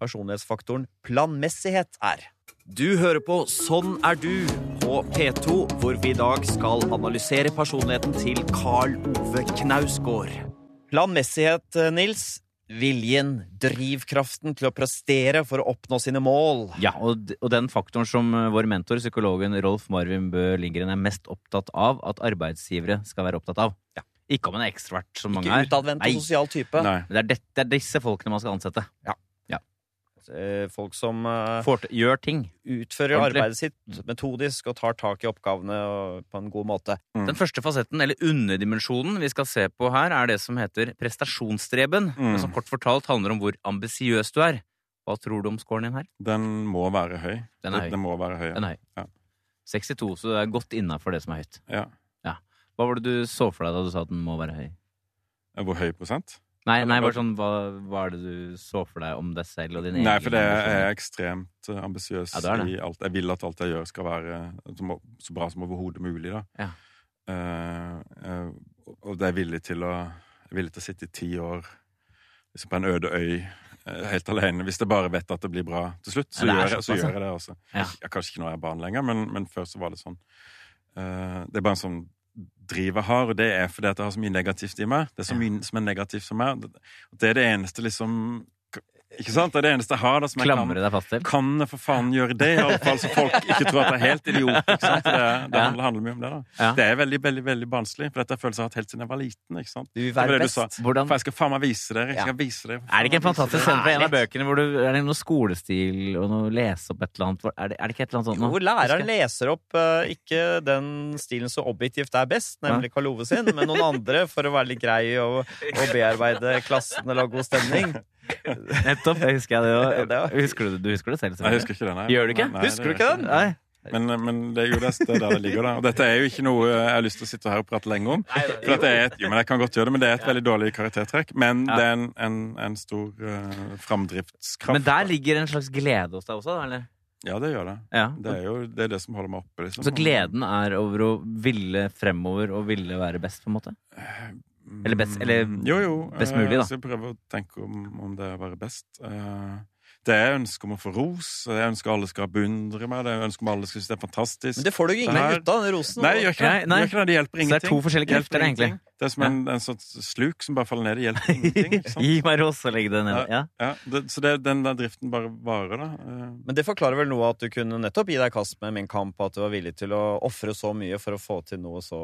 personlighetsfaktoren planmessighet er. Du hører på Sånn er du på P2, hvor vi i dag skal analysere personligheten til Karl Ove Knausgård. Planmessighet, eh, Nils. Viljen, drivkraften til å prestere for å oppnå sine mål. Ja, og, og den faktoren som eh, vår mentor, psykologen Rolf Marvin Bøe Lindgren, er mest opptatt av at arbeidsgivere skal være opptatt av. Ja. Ikke om en ekstrovert, som mange er. Ikke utadvendt og sosial type. Nei. Det er, det, det er disse folkene man skal ansette. Eh, Folk som Fort, gjør ting. utfører Ordentlig. arbeidet sitt metodisk og tar tak i oppgavene på en god måte. Mm. Den første fasetten, eller underdimensjonen, vi skal se på her, er det som heter prestasjonsstreben. Mm. Som kort fortalt handler om hvor ambisiøs du er. Hva tror du om scoren din her? Den må være høy. Den er høy. Den må være høy. ja. Den er høy. Ja. 62, så det er godt innafor det som er høyt. Ja. Hva var det du så for deg da du sa at den må være høy? Hvor høy prosent? Nei, nei bare sånn, hva, er det du så for deg om deg selv og din egen Nei, for det er ekstremt eh, ambisiøs Ja, i alt. Jeg vil at alt jeg gjør, skal være så, bra som overhodet mulig. Da. Ja. Uh, uh, og det er jeg villig til å villig til å sitte i ti år liksom på en øde øy eh, helt alene. Hvis jeg bare vet at det blir bra til slutt, så, Ja, gjør, jeg, så gjør jeg det. Altså. Ja. Jeg, kanskje ikke når jeg er barn lenger, men, men før så var det sånn. Uh, det er bare en sånn driv jeg har, og det er fordi at jeg har så mye negativt i meg. Det er så mye som er negativt for meg. Det er det eneste liksom Ikke sant? Det er det eneste jeg har da, som jeg kan Klamre deg fast til? kan jeg for faen gjøre det, i alle fall, så folk ikke tror at jeg er helt idiot. Ikke sant? Det, det Ja. handler, handler mye om det. da. Ja. Det er veldig veldig, veldig barnslig, for dette er følelser jeg har hatt helt siden jeg var liten. ikke sant? Du vil være det best. sa. Hvordan, For jeg skal faen meg vise dere. Jeg Ja. skal vise dere. er det ikke en fantastisk scene fra en av bøkene hvor du er det noe skolestil og noe lese opp et eller annet? Er det, er det ikke et eller annet sånt? nå? Hvor læreren leser opp uh, ikke den stilen som objektivt er best, nemlig Karl Ove sin, men noen andre for å være litt grei og, og bearbeide klassen eller ha god stemning. Nettopp, jeg husker jeg det òg. Husker du, du husker det selv? Jeg husker ikke det, nei. Gjør du ikke? Nei, Husker du ikke den? Nei. Men, men det er jo det, det er der det ligger, da. Og dette er jo ikke noe jeg har lyst til å sitte her og prate lenge om. For dette er et, jo, men jeg kan godt gjøre det, men det er et veldig dårlig karaktertrekk. Men Ja. det er en, en, en stor uh, framdriftskraft. Men der ligger en slags glede hos deg også, eller? Ja, det gjør det. Ja. Det er jo det, er det som holder meg oppe. Liksom. Så gleden er over å ville fremover og ville være best, på en måte? Eller best- eller Mm, jo, jo. best mulig, da. Jeg skal prøve å tenke om, om det er å være best. Eh, det er ønske om å få ros. det Jeg ønsker alle skal beundre meg. Det er ønske om alle skal synes det er fantastisk. Men det får du jo ingen Det her- ut av, den rosen. Nei, gjør ikke det. Nei, nei. gjør ikke det. det hjelper Så det er ingenting. to forskjellige Det krefter, egentlig. Det er som en, en sånn sluk som bare faller ned. Det hjelper ingenting. Gi meg ros og legg det ned. Ja. Ja, det, så det, den der driften bare varer, da. Eh, Men det forklarer vel noe at du kunne nettopp gi deg kast med min kamp, at du var villig til å ofre så mye for å få til noe så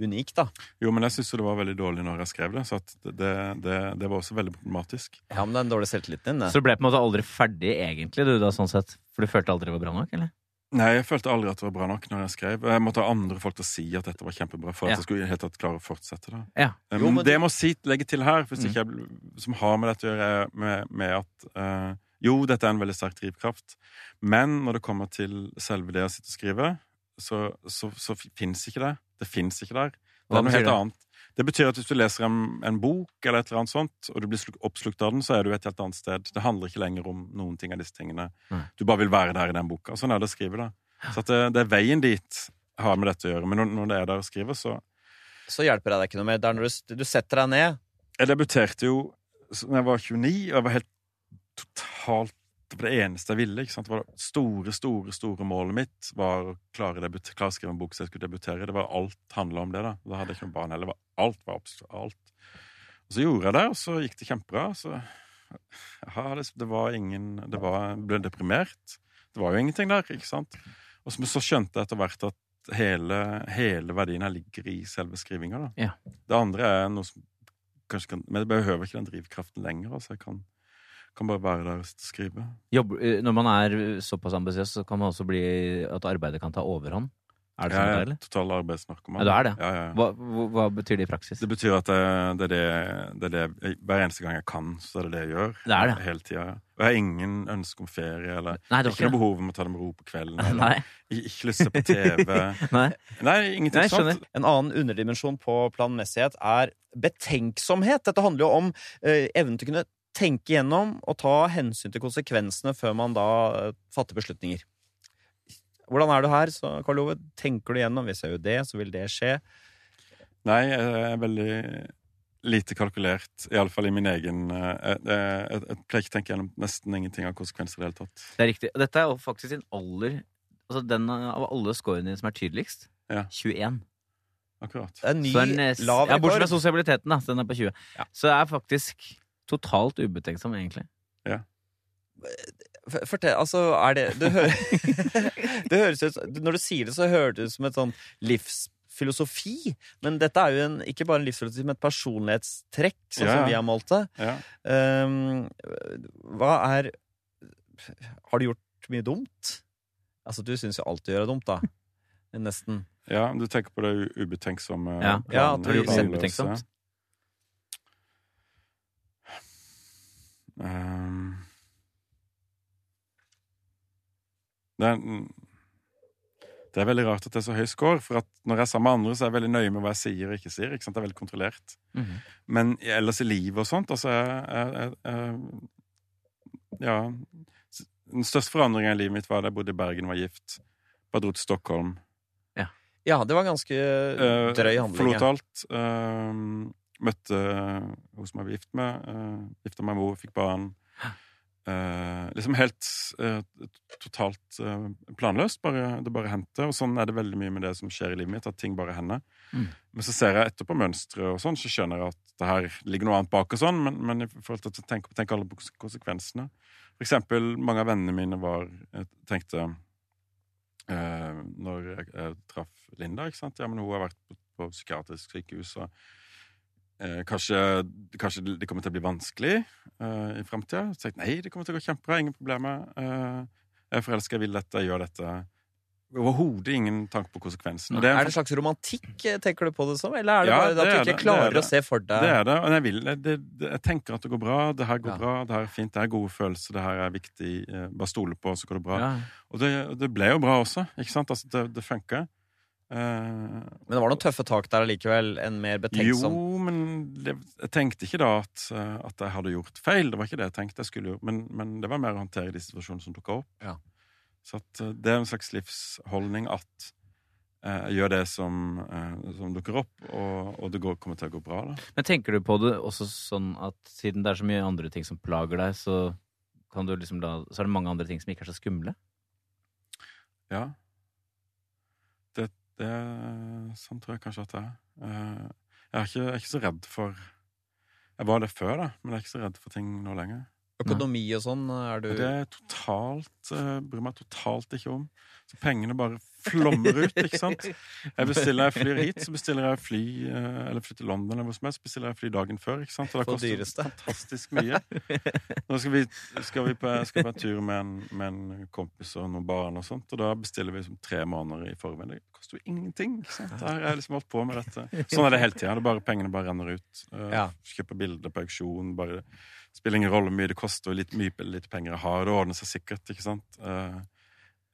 unikt, da. Jo, men jeg syns det var veldig dårlig når jeg skrev det, så at det, det, det var også veldig problematisk. Ja, men det er en dårlig selvtilliten din, det. Så du ble på en måte aldri ferdig, egentlig, du da, sånn sett? For du følte aldri det var bra nok, eller? Nei, jeg følte aldri at det var bra nok når jeg skrev. Jeg måtte ha andre folk til å si at dette var kjempebra, for Ja. at jeg skulle helt tatt klare å fortsette. da. Ja. Eh, Jo, Men men det jeg må si, legge til her, hvis Mm. ikke jeg, som har med dette å gjøre, er med, med at uh, Jo, dette er en veldig sterk drivkraft, men når det kommer til selve det jeg sitter og skriver, så, så, så fins ikke det. Det fins ikke der. Det Hva er noe helt det? annet. Det betyr at hvis du leser en, en bok eller et eller annet sånt, og du blir oppslukt av den, så er du et helt annet sted. Det handler ikke lenger om noen ting av disse tingene. Du bare vil være der i den boka. Sånn er det å skrive, da. Så at det, det er veien dit har med dette å gjøre. Men når, når det er der å skrive, så Så hjelper det deg ikke noe mer. Det er når du, du setter deg ned. Jeg debuterte jo da jeg var 29, og jeg var helt totalt Det var det eneste jeg ville. ikke sant? Det var det store, store store målet mitt var å klare, debut, klare å skrive en bok så jeg skulle debutere. Det var Alt handla om det. Da Da hadde jeg ikke noen barn heller. Alt var absolutt alt. Og så gjorde jeg det, og så gikk det kjempebra. Så ja, det, det var ingen Det var, ble deprimert. Det var jo ingenting der, ikke sant? Og så, så skjønte jeg etter hvert at hele, hele verdien her ligger i selve skrivinga. Ja. Det andre er noe som kanskje kan Men jeg behøver ikke den drivkraften lenger. altså Jeg kan, kan bare være der og skrive. Jobb, eh, når man er såpass ambisiøs, så kan man også bli at arbeidet kan ta overhånd. Er det sånn, Jeg er eller? total arbeidsnarkoman. Ja, du er det? Ja, ja, ja. Hva, hva, betyr det i praksis? Det betyr at det, det, det, det det Hver eneste gang jeg kan, så er det det jeg gjør. Det er det. Hele tida. Og jeg har ingen ønske om ferie, eller Nei, ikke ikke noe behov om å ta det med ro på kvelden. Eller ikke lyst til å se på TV. Nei. Nei, ingenting Nei, sånt. En annen underdimensjon på planmessighet er betenksomhet. Dette handler jo om eh, evnen til å kunne tenke gjennom og ta hensyn til konsekvensene før man da eh, fatter beslutninger. Hvordan er du her, så Karl Ove? Tenker du gjennom? Hvis jeg gjør det, så vil det skje. Nei, jeg er veldig lite kalkulert, iallfall i min egen eh, Jeg, jeg, jeg pleier ikke å tenke gjennom nesten ingenting av konsekvenser i det hele tatt. Det er riktig. Og Dette er jo faktisk din aller Altså den av alle scorene dine som er tydeligst. Ja. 21. Akkurat. Det er en ny, en, lav rekord. ja, bortsett fra sosialiteten, da. Den er på 20. Ja. Så det er faktisk totalt ubetenksom, egentlig. Ja. Fortell, altså, er det Det, hø det høres ut Når du sier det, så høres det ut som et sånn livsfilosofi. Men dette er jo en, ikke bare en livsfilosofi, men et personlighetstrekk, sånn Ja, som vi har målt det. Ja. Um, hva er Har du gjort mye dumt? Altså, du syns jo alt du gjør er dumt, da. Nesten. ja, du tenker på det ubetenksomme Ja. Ja, at du gjør det ubetenksomt. Um, det, er, det er veldig rart at det er så høy score, for at når jeg er sammen med andre, så er jeg veldig nøye med hva jeg sier og ikke sier. Ikke sant? Det er veldig kontrollert. Mhm. Men ellers i livet og sånt, altså jeg, jeg, jeg, jeg, Ja. Den største forandringen i livet mitt var da jeg bodde i Bergen, var gift. Bare dro til Stockholm. Ja, det var ganske Eh, drøy handling. Forlot ja. alt. Møtte hun som jeg var gift med. Uh, gifta meg med henne, fikk barn. Uh, liksom helt uh, totalt uh, planløst. Bare, det bare hendte. Og sånn er det veldig mye med det som skjer i livet mitt. At ting bare hender. Mm. Men så ser jeg etterpå mønsteret, og sånn, så skjønner jeg at det her ligger noe annet bak. og sånn, Men, men i forhold til å tenke, tenke alle konsekvensene For eksempel, mange av vennene mine var tenkte Når jeg, jeg traff Linda, ikke sant? Ja, men hun har vært på, på psykiatrisk sykehus, og eh, kanskje, kanskje det kommer til å bli vanskelig eh, i framtida. Så jeg nei, det kommer til å gå kjempebra, ingen problemer. Eh, jeg er forelska, jeg vil dette, jeg gjør dette. overhodet ingen tanke på konsekvensene. Er det en slags romantikk, eh, tenker du på det som? Eller er det Ja, bare det at du er ikke klarer det det. å se for deg Det er det. Og jeg, vil, det, det, jeg tenker at det går bra. Det her går Ja. bra, det her er fint, det her er gode følelser, det her er viktig. eh, Bare stole på, så går det bra. Ja. Og det, det ble jo bra også, ikke sant? Altså, det, det funka. Eh, Men det var noen tøffe tak der allikevel? En mer betenksom jo, men det, jeg tenkte ikke da at, eh, at jeg hadde gjort feil. Det var ikke det jeg tenkte jeg skulle gjøre. Men, men det var mer å håndtere de situasjonene som dukka opp. Ja. Så at, eh, det er en slags livsholdning at eh, jeg gjør det som, eh, som dukker opp, og, og det går, kommer til å gå bra. da. Men tenker du på det også sånn at siden det er så mye andre ting som plager deg, så, kan du liksom la, så er det mange andre ting som ikke er så skumle? Ja. Det, Sånn tror jeg kanskje at det er. Eh, Jeg er ikke, jeg er ikke så redd for Jeg var det før, da, men jeg er ikke så redd for ting nå lenger. Økonomi og sånn? Er du det er totalt uh, Bryr meg totalt ikke om. Så pengene bare flommer ut, ikke sant? Jeg bestiller jeg flyr hit, så bestiller jeg fly eh, Eller flyr til London eller hvor som helst, bestiller jeg fly dagen før, ikke sant? Og det koster dyreste. fantastisk mye. Nå skal vi, skal vi på, skal på en tur med en, med en kompis og noen barn og sånt, og da bestiller vi liksom tre måneder i forveien. Det koster jo ingenting, ikke sant? Da har jeg liksom holdt på med dette. Sånn er det hele tida. Pengene bare renner ut. Uh, Ja. Kjøper bilder på auksjon, bare Spiller ingen rolle hvor mye det koster, og litt mye litt penger jeg har. Det ordner seg sikkert, ikke sant. Eh,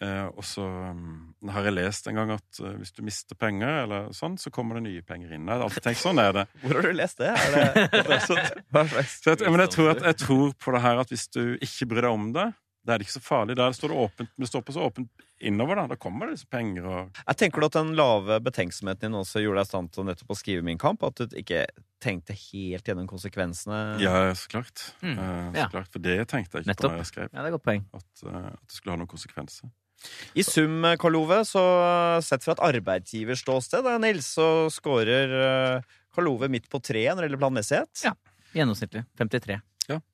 eh, og så um, har jeg lest en gang at eh, hvis du mister penger, eller sånn, så kommer det nye penger inn. Jeg har alltid tenkt sånn er det. Hvor har du lest det? Er det, det slags Så jeg, men jeg tror, at, jeg tror på det her at hvis du ikke bryr deg om det, da er det ikke så farlig. Der står det åpent, men det står på så åpent innover. Da Da kommer det liksom penger og Jeg tenker du at den lave betenksomheten din også gjorde deg i stand til nettopp å skrive Min kamp? At du ikke tenkte helt gjennom konsekvensene? Ja, så klart. Mm. Eh, så Ja. klart. For det tenkte jeg ikke Nettopp. på da jeg skrev. Ja, det er godt poeng. At, uh, at det skulle ha noen konsekvenser. I sum, Karl Ove, så sett fra et arbeidsgiverståsted, da, Nils, så scorer eh, Karl Ove midt på treet når det gjelder planmessighet. Ja. Gjennomsnittlig. 53.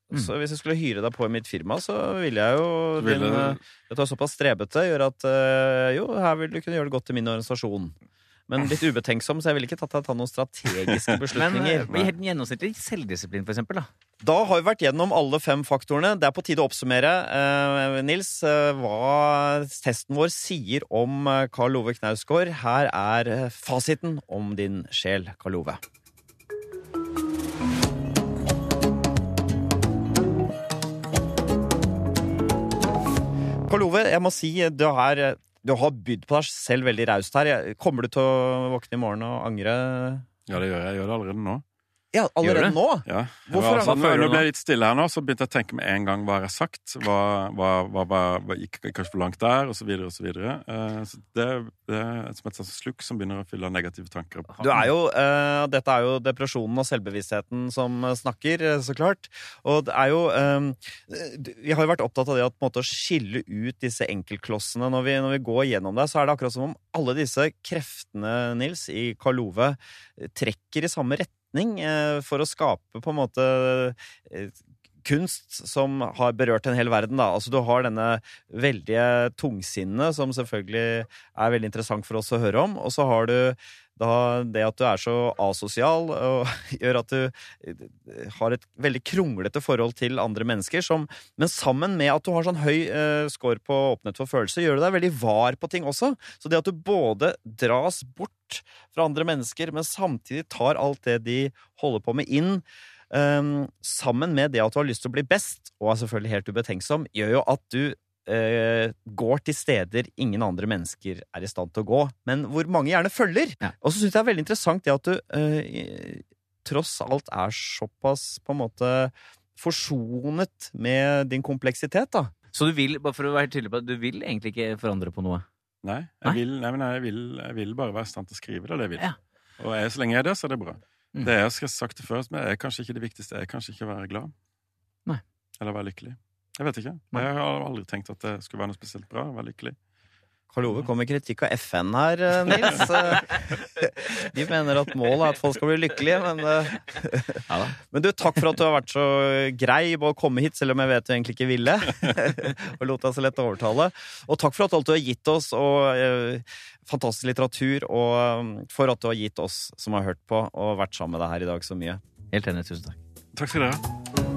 Mm. Så hvis jeg skulle hyre deg på i mitt firma, så ville jeg jo ville din, eh, Dette er såpass strebete, gjør at eh, jo, her vil du kunne gjøre det godt i min organisasjon. Men litt ubetenksom, så jeg ville ikke tatt deg ta noen strategiske beslutninger. Men i helt gjennomsnittlig selvdisiplin, for eksempel, da. Da har vi vært gjennom alle fem faktorene. Det er på tide å oppsummere. Eh, Nils, eh, hva testen vår sier om eh, Karl Ove Knausgård. Her er eh, fasiten om din sjel, Karl Ove. Karl Ove, jeg må si du har, du har bydd på deg selv veldig raust her. Kommer du til å våkne i morgen og angre? Ja, det gjør jeg. Jeg gjør det allerede nå. Ja, allerede nå? Ja. Hvorfor var, Hva nå ble jeg litt stille her nå, så begynte jeg å tenke med en gang hva jeg har sagt. Hva, hva, hva, hva, hva gikk kanskje for langt der, og så videre og så videre. Eh, så det, det er som et sånt slukk som begynner å fylle av negative tanker. Du er jo, uh, dette er jo depresjonen og selvbevisstheten som snakker, eh, så klart. Og det er jo um, Vi har jo vært opptatt av det at på en måte å skille ut disse enkeltklossene. Når vi, når vi går gjennom det, så er det akkurat som om alle disse kreftene, Nils, i Karl Ove trekker i samme retning eh, for å skape på en måte eh, kunst som har berørt en hel verden. Da. Altså, du har denne veldige tungsinnet, som selvfølgelig er veldig interessant for oss å høre om. Og så har du da det at du er så asosial, gjør at du eh, har et veldig kronglete forhold til andre mennesker. Som, men sammen med at du har sånn høy eh, score på åpenhet for følelser, gjør du deg veldig var på ting også. Så det at du både dras bort fra andre mennesker, men samtidig tar alt det de holder på med, inn. ehm, sammen med det at du har lyst til å bli best, og er selvfølgelig helt ubetenksom, gjør jo at du eh, går til steder ingen andre mennesker er i stand til å gå, men hvor mange gjerne følger. Ja. Og så syns jeg det er veldig interessant det at du eh, tross alt er såpass på en måte forsonet med din kompleksitet, da. Så du vil, bare for å være tydelig på det, du vil egentlig ikke forandre på noe? Nei, Nei? jeg vil, nei, men jeg, vil, jeg vil bare være i stand til å skrive det, det jeg vil. Ja. Og jeg, så lenge jeg er det, så er det bra. Mm. Det jeg skal sagt det før, men er kanskje ikke det viktigste. er kanskje ikke å være glad. Nei. Eller være lykkelig. Jeg vet ikke. men Jeg har aldri tenkt at det skulle være noe spesielt bra å være lykkelig. Karl Ove kom med kritikk av FN her, eh, Nils. Eh, De mener at målet er at folk skal bli lykkelige, men eh, Ja da. Men du, takk for at du har vært så grei på å komme hit, selv om jeg vet du egentlig ikke ville. og lot deg så lett overtale. Og takk for at alt du har gitt oss, og fantastisk litteratur, og eh, for at du har gitt oss som har hørt på, og vært sammen med deg her i dag så mye. Helt enig. Tusen takk. Takk skal dere ha.